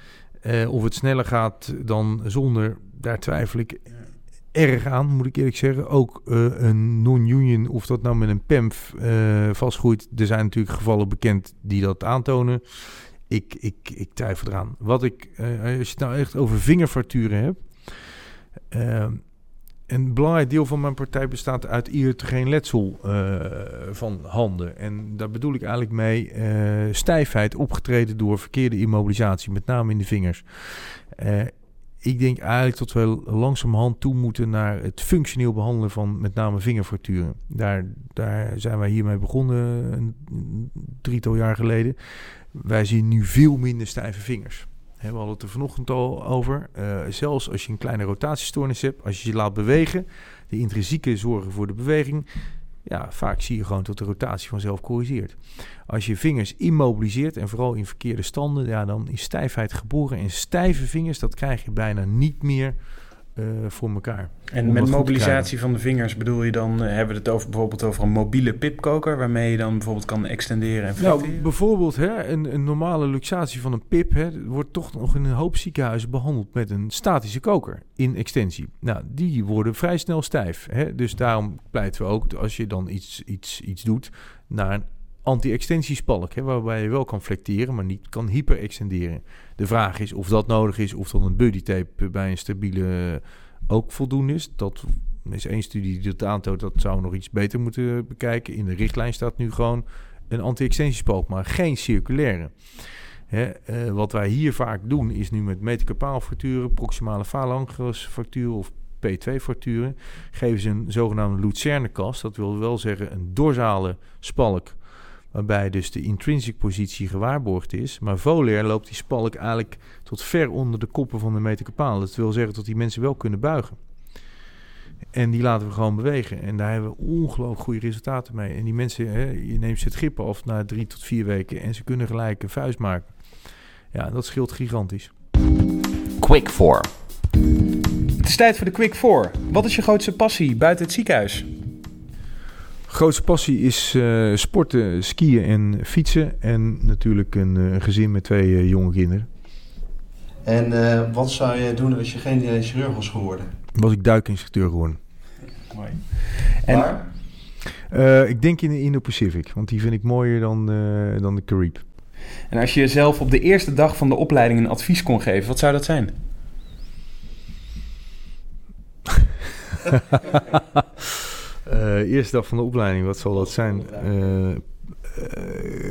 [SPEAKER 4] of het sneller gaat dan zonder daar twijfel ik erg aan, moet ik eerlijk zeggen. Ook uh, een non-union, of dat nou met een PEMF uh, vastgroeit. Er zijn natuurlijk gevallen bekend die dat aantonen. Ik, ik, ik twijfel eraan. Wat ik, uh, als je het nou echt over vingerfracturen hebt. een belangrijk deel van mijn partij bestaat uit geen letsel van handen. En daar bedoel ik eigenlijk mee stijfheid opgetreden door verkeerde immobilisatie, met name in de vingers ik denk eigenlijk dat we langzamerhand toe moeten naar het functioneel behandelen van met name vingerfracturen. Daar, daar zijn wij hiermee begonnen een drietal jaar geleden. Wij zien nu veel minder stijve vingers. we hadden het er vanochtend al over. Uh, zelfs als je een kleine rotatiestoornis hebt, als je je laat bewegen, de intrinsieke zorgen voor de beweging, ja, vaak zie je gewoon dat de rotatie vanzelf corrigeert. Als je vingers immobiliseert en vooral in verkeerde standen, ja, dan is stijfheid geboren. En stijve vingers, dat krijg je bijna niet meer uh, voor elkaar.
[SPEAKER 2] En met mobilisatie van de vingers bedoel je dan, uh, hebben we het over, bijvoorbeeld over een mobiele pipkoker, waarmee je dan bijvoorbeeld kan extenderen en
[SPEAKER 4] Nou, bijvoorbeeld hè, een, een normale luxatie van een pip hè, wordt toch nog in een hoop ziekenhuizen behandeld met een statische koker in extensie. Nou, die worden vrij snel stijf. Hè, dus daarom pleiten we ook, als je dan iets, iets, iets doet, naar een anti-extensiespalk, waarbij je wel kan flecteren, maar niet kan hyperextenderen. De vraag is of dat nodig is, of dan een buddy tape bij een stabiele ook voldoende is. Dat is één studie die dat aantoont, dat zou nog iets beter moeten bekijken. In de richtlijn staat nu gewoon een anti-extensiespalk, maar geen circulaire. Hè, uh, wat wij hier vaak doen is nu met metacarpaalfracturen, proximale phalanges of P2-fracturen, geven ze een zogenaamde Lucerne-kast. Dat wil wel zeggen een dorsale spalk waarbij dus de intrinsic positie gewaarborgd is. Maar volair loopt die spalk eigenlijk tot ver onder de koppen van de metacarpaal. Dat wil zeggen dat die mensen wel kunnen buigen. En die laten we gewoon bewegen. En daar hebben we ongelooflijk goede resultaten mee. En die mensen, hè, je neemt ze het grip af na drie tot vier weken en ze kunnen gelijk een vuist maken. Ja, dat scheelt gigantisch.
[SPEAKER 1] Quick 4.
[SPEAKER 2] Het is tijd voor de Quick 4. Wat is je grootste passie buiten het ziekenhuis?
[SPEAKER 4] Grootste passie is uh, sporten, skiën en fietsen. En natuurlijk een, uh, gezin met twee uh, jonge kinderen.
[SPEAKER 3] En wat zou je doen als je geen chirurg was geworden?
[SPEAKER 4] Was ik duikinstructeur geworden.
[SPEAKER 3] Mooi. En,
[SPEAKER 4] Waar? ik denk in de Indo-Pacific, want die vind ik mooier dan, dan de Carib.
[SPEAKER 2] En als je jezelf op de eerste dag van de opleiding een advies kon geven, wat zou dat zijn?
[SPEAKER 4] Uh, eerste dag van de opleiding, wat zal dat zijn? Uh, uh,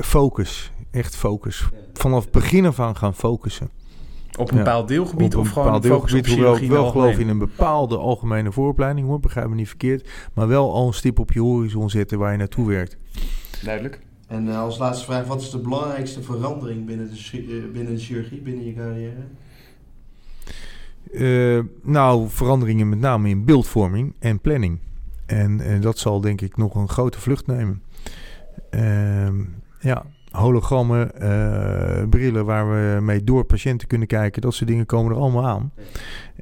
[SPEAKER 4] focus, echt focus. Vanaf begin af aan gaan focussen.
[SPEAKER 2] Op een bepaald deelgebied
[SPEAKER 4] op
[SPEAKER 2] of gewoon
[SPEAKER 4] bepaald deelgebied, hoewel ik wel geloof in een bepaalde algemene vooropleiding, hoor, begrijp me niet verkeerd. Maar wel al een stip op je horizon zetten waar je naartoe werkt.
[SPEAKER 2] Duidelijk.
[SPEAKER 3] En als laatste vraag, wat is de belangrijkste verandering binnen de, binnen de chirurgie, binnen je carrière?
[SPEAKER 4] nou, veranderingen met name in beeldvorming en planning. En, en, dat zal denk ik nog een grote vlucht nemen. Uh, ja, hologrammen, eh, brillen waar we mee door patiënten kunnen kijken. Dat soort dingen komen er allemaal aan.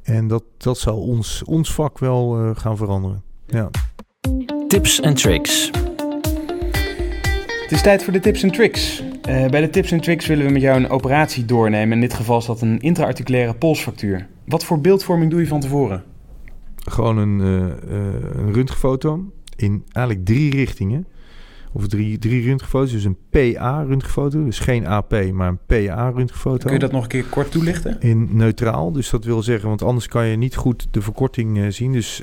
[SPEAKER 4] En dat, dat zal ons, ons vak wel eh, gaan veranderen. Ja.
[SPEAKER 1] Tips en tricks.
[SPEAKER 2] Het is tijd voor de tips en tricks. Eh, bij de tips en tricks willen we met jou een operatie doornemen. In dit geval is dat een intraarticulaire polsfractuur. Wat voor beeldvorming doe je van tevoren?
[SPEAKER 4] Gewoon een, eh, eh, een röntgenfoto in eigenlijk drie richtingen. Of drie, drie röntgenfoto's. Dus een PA-röntgenfoto. Dus geen AP, maar een PA-röntgenfoto.
[SPEAKER 2] Kun je dat nog een keer kort toelichten?
[SPEAKER 4] In neutraal, dus dat wil zeggen, want anders kan je niet goed de verkorting eh, zien. Dus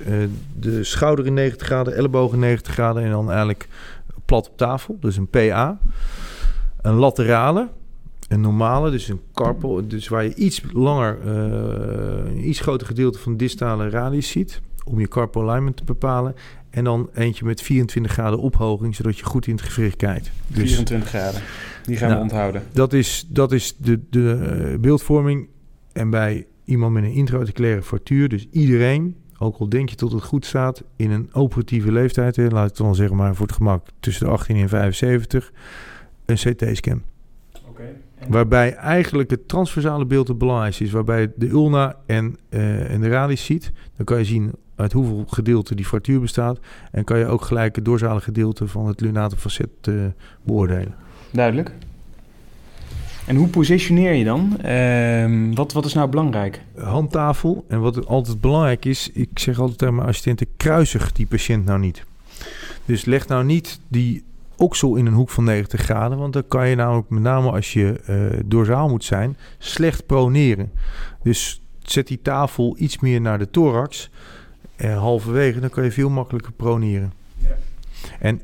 [SPEAKER 4] de schouder in 90 graden, elleboog in 90 graden en dan eigenlijk plat op tafel. Dus een PA. Een laterale, een normale, dus een carpal. Dus waar je iets langer, eh, een iets groter gedeelte van de distale radius ziet. Om je carpal alignment te bepalen. En dan eentje met 24 graden ophoging, zodat je goed in het gewricht kijkt. Dus
[SPEAKER 2] 24 graden. Die gaan we
[SPEAKER 4] Nou,
[SPEAKER 2] onthouden.
[SPEAKER 4] dat is, dat is de, de eh, beeldvorming. En bij iemand met een intraarticulaire fractuur, dus iedereen, ook al denk je tot het goed staat, in een operatieve leeftijd, hè, laat ik het dan zeggen maar voor het gemak tussen de 18 en 75, een CT-scan. Waarbij eigenlijk het transversale beeld het belangrijkste is. Waarbij de ulna en, eh, en de radius ziet. Dan kan je zien uit hoeveel gedeelte die fractuur bestaat. En kan je ook gelijk het dorsale gedeelte van het lunate facet eh, beoordelen.
[SPEAKER 2] Duidelijk. En hoe positioneer je dan? Ehm, wat, wat is nou belangrijk?
[SPEAKER 4] handtafel. En wat altijd belangrijk is, ik zeg altijd tegen mijn assistenten, kruisig die patiënt nou niet. Dus leg nou niet die oksel in een hoek van 90 graden, want dan kan je namelijk met name als je eh dorsaal moet zijn, slecht proneren. Dus zet die tafel iets meer naar de thorax, eh, halverwege, dan kan je veel makkelijker proneren. En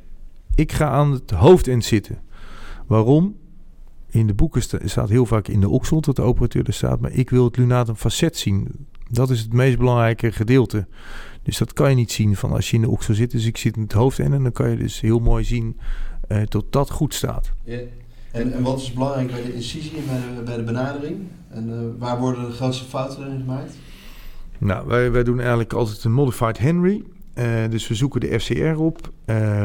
[SPEAKER 4] ik ga aan het hoofdend zitten. Waarom? In de boeken sta- staat heel vaak in de oksel dat de operateur er staat, maar ik wil het lunatum facet zien. Dat is het meest belangrijke gedeelte. Dus dat kan je niet zien van als je in de oksel zit. Dus ik zit in het hoofdend en dan kan je dus heel mooi zien eh tot dat goed staat.
[SPEAKER 3] Ja. En, en wat is belangrijk bij de incisie en bij de, bij de benadering? En eh, waar worden de grootste fouten in gemaakt?
[SPEAKER 4] Nou, wij, wij doen eigenlijk altijd een modified Henry. Eh, dus we zoeken de FCR op.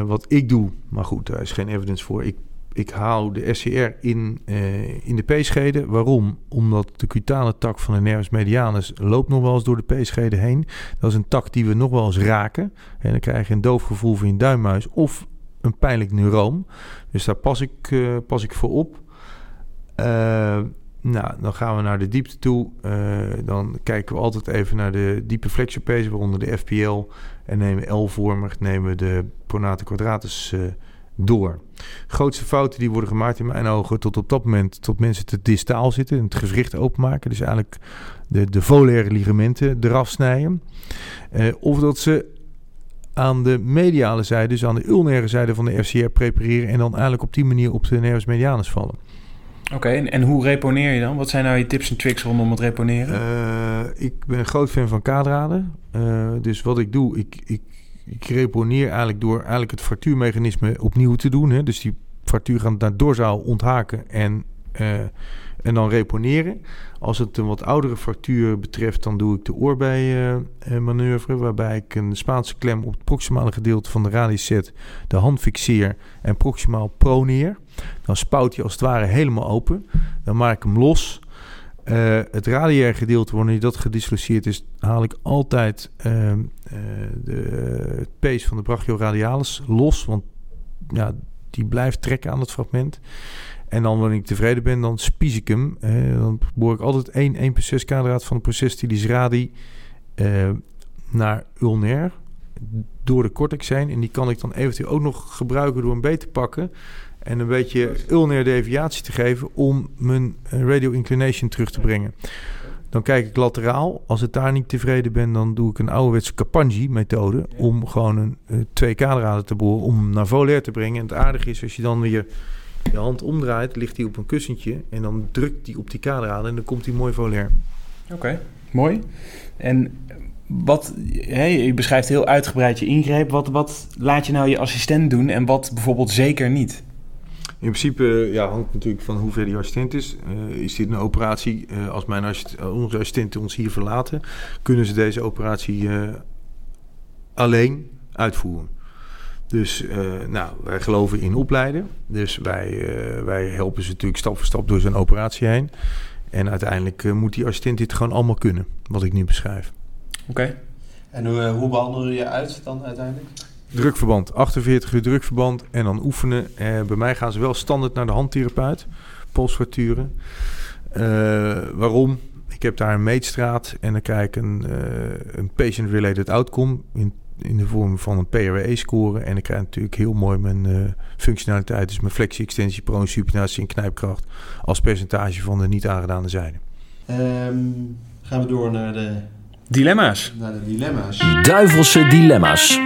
[SPEAKER 4] Wat ik doe, maar goed, daar is geen evidence voor. Ik, ik haal de FCR in, eh, in de peeschede. Waarom? Omdat de cutane tak van de nervus medianus loopt nog wel eens door de peeschede heen. Dat is een tak die we nog wel eens raken. En dan krijg je een doof gevoel van je duimmuis of een pijnlijk neuroom. Dus daar pas ik, eh, pas ik voor op. Eh, nou, dan gaan we naar de diepte toe. Eh, dan kijken we altijd even naar de diepe flexiopees, waaronder de FPL. En nemen L-vormig, nemen we de pronate quadratus door. Grootste fouten die worden gemaakt in mijn ogen tot op dat moment... tot mensen te distaal zitten en het gewricht openmaken. Dus eigenlijk de, de volaire ligamenten eraf snijden. Of dat ze aan de mediale zijde, dus aan de ulnaire zijde van de FCR prepareren... en dan eigenlijk op die manier op de nervus medianus vallen.
[SPEAKER 2] Oké, en, en hoe reponeer je dan? Wat zijn nou je tips en tricks rondom het reponeren?
[SPEAKER 4] Eh, ik ben een groot fan van kaadraden. Eh, dus wat ik doe, ik, ik, ik reponeer eigenlijk door eigenlijk het fractuurmechanisme opnieuw te doen. Hè. Dus die fractuur gaat naar dorsaal onthaken en, eh, en dan reponeren. Als het een wat oudere fractuur betreft, dan doe ik de oorbij-manoeuvre. waarbij ik een Spaanse klem op het proximale gedeelte van de radius zet. De hand fixeer en proximaal proneer. Dan spout hij als het ware helemaal open. Dan maak ik hem los. Eh, het radiair gedeelte, wanneer dat gedissocieerd is, haal ik altijd ehm, eh, de, het pees van de brachioradialis los. Want ja, die blijft trekken aan het fragment. En dan wanneer ik tevreden ben, dan spies ik hem. Dan boor ik altijd 1, 1 per 6 kadraad van de processtilis radi eh, naar ulnair door de cortex heen. En die kan ik dan eventueel ook nog gebruiken door een beet te pakken. En een beetje ulnair deviatie te geven om mijn eh, radio inclination terug te brengen. Dan kijk ik lateraal. Als ik daar niet tevreden ben, dan doe ik een ouderwetse Kapanji methode. Om gewoon een, eh, twee te boren om naar volair te brengen. En het aardige is, als je dan weer je hand omdraait, ligt hij op een kussentje. En dan drukt hij op die kaderraden en dan komt hij mooi volair.
[SPEAKER 2] Oké, mooi. En wat, je beschrijft heel uitgebreid je ingreep. Wat, wat laat je nou je assistent doen en wat bijvoorbeeld zeker niet?
[SPEAKER 4] In principe ja, hangt natuurlijk van hoe ver die assistent is. Eh, is dit een operatie, eh, als mijn assist- eh, onze assistenten ons hier verlaten, kunnen ze deze operatie eh, alleen uitvoeren. Dus uh, nou, wij geloven in opleiden. Dus wij, uh, wij helpen ze natuurlijk stap voor stap door zijn operatie heen. En uiteindelijk uh, moet die assistent dit gewoon allemaal kunnen, wat ik nu beschrijf.
[SPEAKER 2] Oké. Okay.
[SPEAKER 3] En hoe, hoe behandelen je uit dan uiteindelijk?
[SPEAKER 4] Drukverband, 48 uur drukverband en dan oefenen. bij mij gaan ze wel standaard naar de handtherapeut, polsfracturen. waarom? Ik heb daar een meetstraat en dan krijg ik een, een patient-related outcome in in de vorm van een PRE-score. En ik krijg natuurlijk heel mooi mijn uh, functionaliteit, dus mijn flexie, extensie, pro supinatie en knijpkracht als percentage van de niet aangedane zijde.
[SPEAKER 3] Um, gaan we door naar de
[SPEAKER 2] dilemma's.
[SPEAKER 3] Naar de dilemma's.
[SPEAKER 1] Duivelse dilemma's.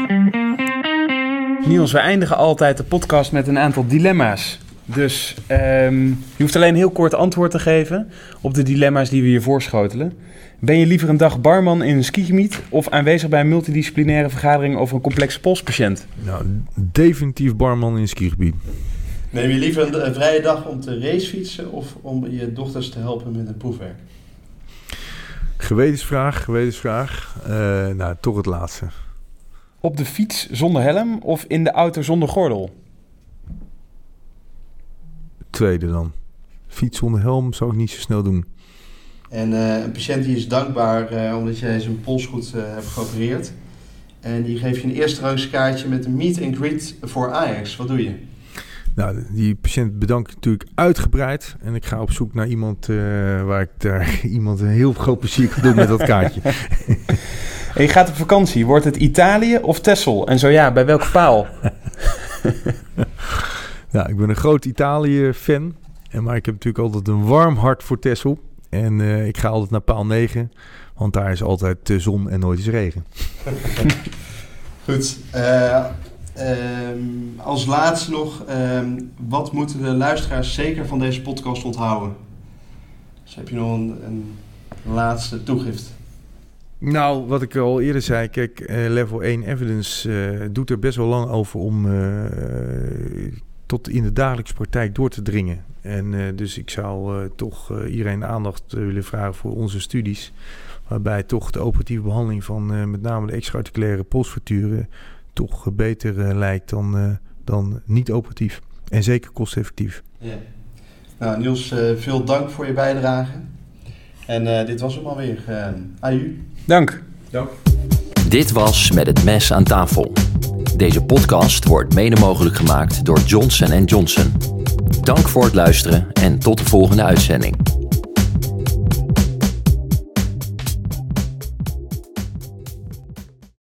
[SPEAKER 2] Niels, we eindigen altijd de podcast met een aantal dilemma's. Dus um, je hoeft alleen heel kort antwoord te geven op de dilemma's die we hier voorschotelen. Ben je liever een dag barman in een skigebied of aanwezig bij een multidisciplinaire vergadering over een complexe polspatiënt?
[SPEAKER 4] Nou, definitief barman in een skigebied.
[SPEAKER 3] Neem je liever een, een vrije dag om te racefietsen of om je dochters te helpen met het proefwerk?
[SPEAKER 4] Gewetensvraag, gewetensvraag. Uh, nou, toch het laatste.
[SPEAKER 2] Op de fiets zonder helm of in de auto zonder gordel?
[SPEAKER 4] Tweede dan. Fiets zonder helm zou ik niet zo snel doen.
[SPEAKER 3] En uh, een patiënt die is dankbaar uh, omdat jij zijn pols goed uh, hebt geopereerd. En die geeft je een eerste rangskaartje met een meet and greet voor Ajax. Wat doe je?
[SPEAKER 4] Nou, die patiënt bedank ik natuurlijk uitgebreid. En ik ga op zoek naar iemand waar ik daar iemand een heel groot plezier kan doen met dat kaartje.
[SPEAKER 2] en je gaat op vakantie. Wordt het Italië of Texel? En zo ja, bij welke paal?
[SPEAKER 4] ja, ik ben een groot Italië-fan. Maar ik heb natuurlijk altijd een warm hart voor Texel. En uh, ik ga altijd naar paal 9, want daar is altijd uh, zon en nooit is regen.
[SPEAKER 3] Goed. Uh, um, als laatste nog, um, wat moeten de luisteraars zeker van deze podcast onthouden? Dus heb je nog een, een laatste toegift?
[SPEAKER 4] Nou, wat ik al eerder zei, kijk, level 1 evidence doet er best wel lang over om tot in de dagelijkse praktijk door te dringen. En uh, dus ik zou uh, toch uh, iedereen aandacht willen vragen voor onze studies. Waarbij toch de operatieve behandeling van met name de extra-articulaire polsfracturen toch beter lijkt dan, dan niet-operatief. En zeker kosteffectief.
[SPEAKER 3] Ja. Nou, Niels, veel dank voor je bijdrage. En dit was hem alweer. aju.
[SPEAKER 2] Dank.
[SPEAKER 3] Dank.
[SPEAKER 1] Dit was Met het Mes aan tafel. Deze podcast wordt mede mogelijk gemaakt door Johnson Johnson. Dank voor het luisteren en tot de volgende uitzending.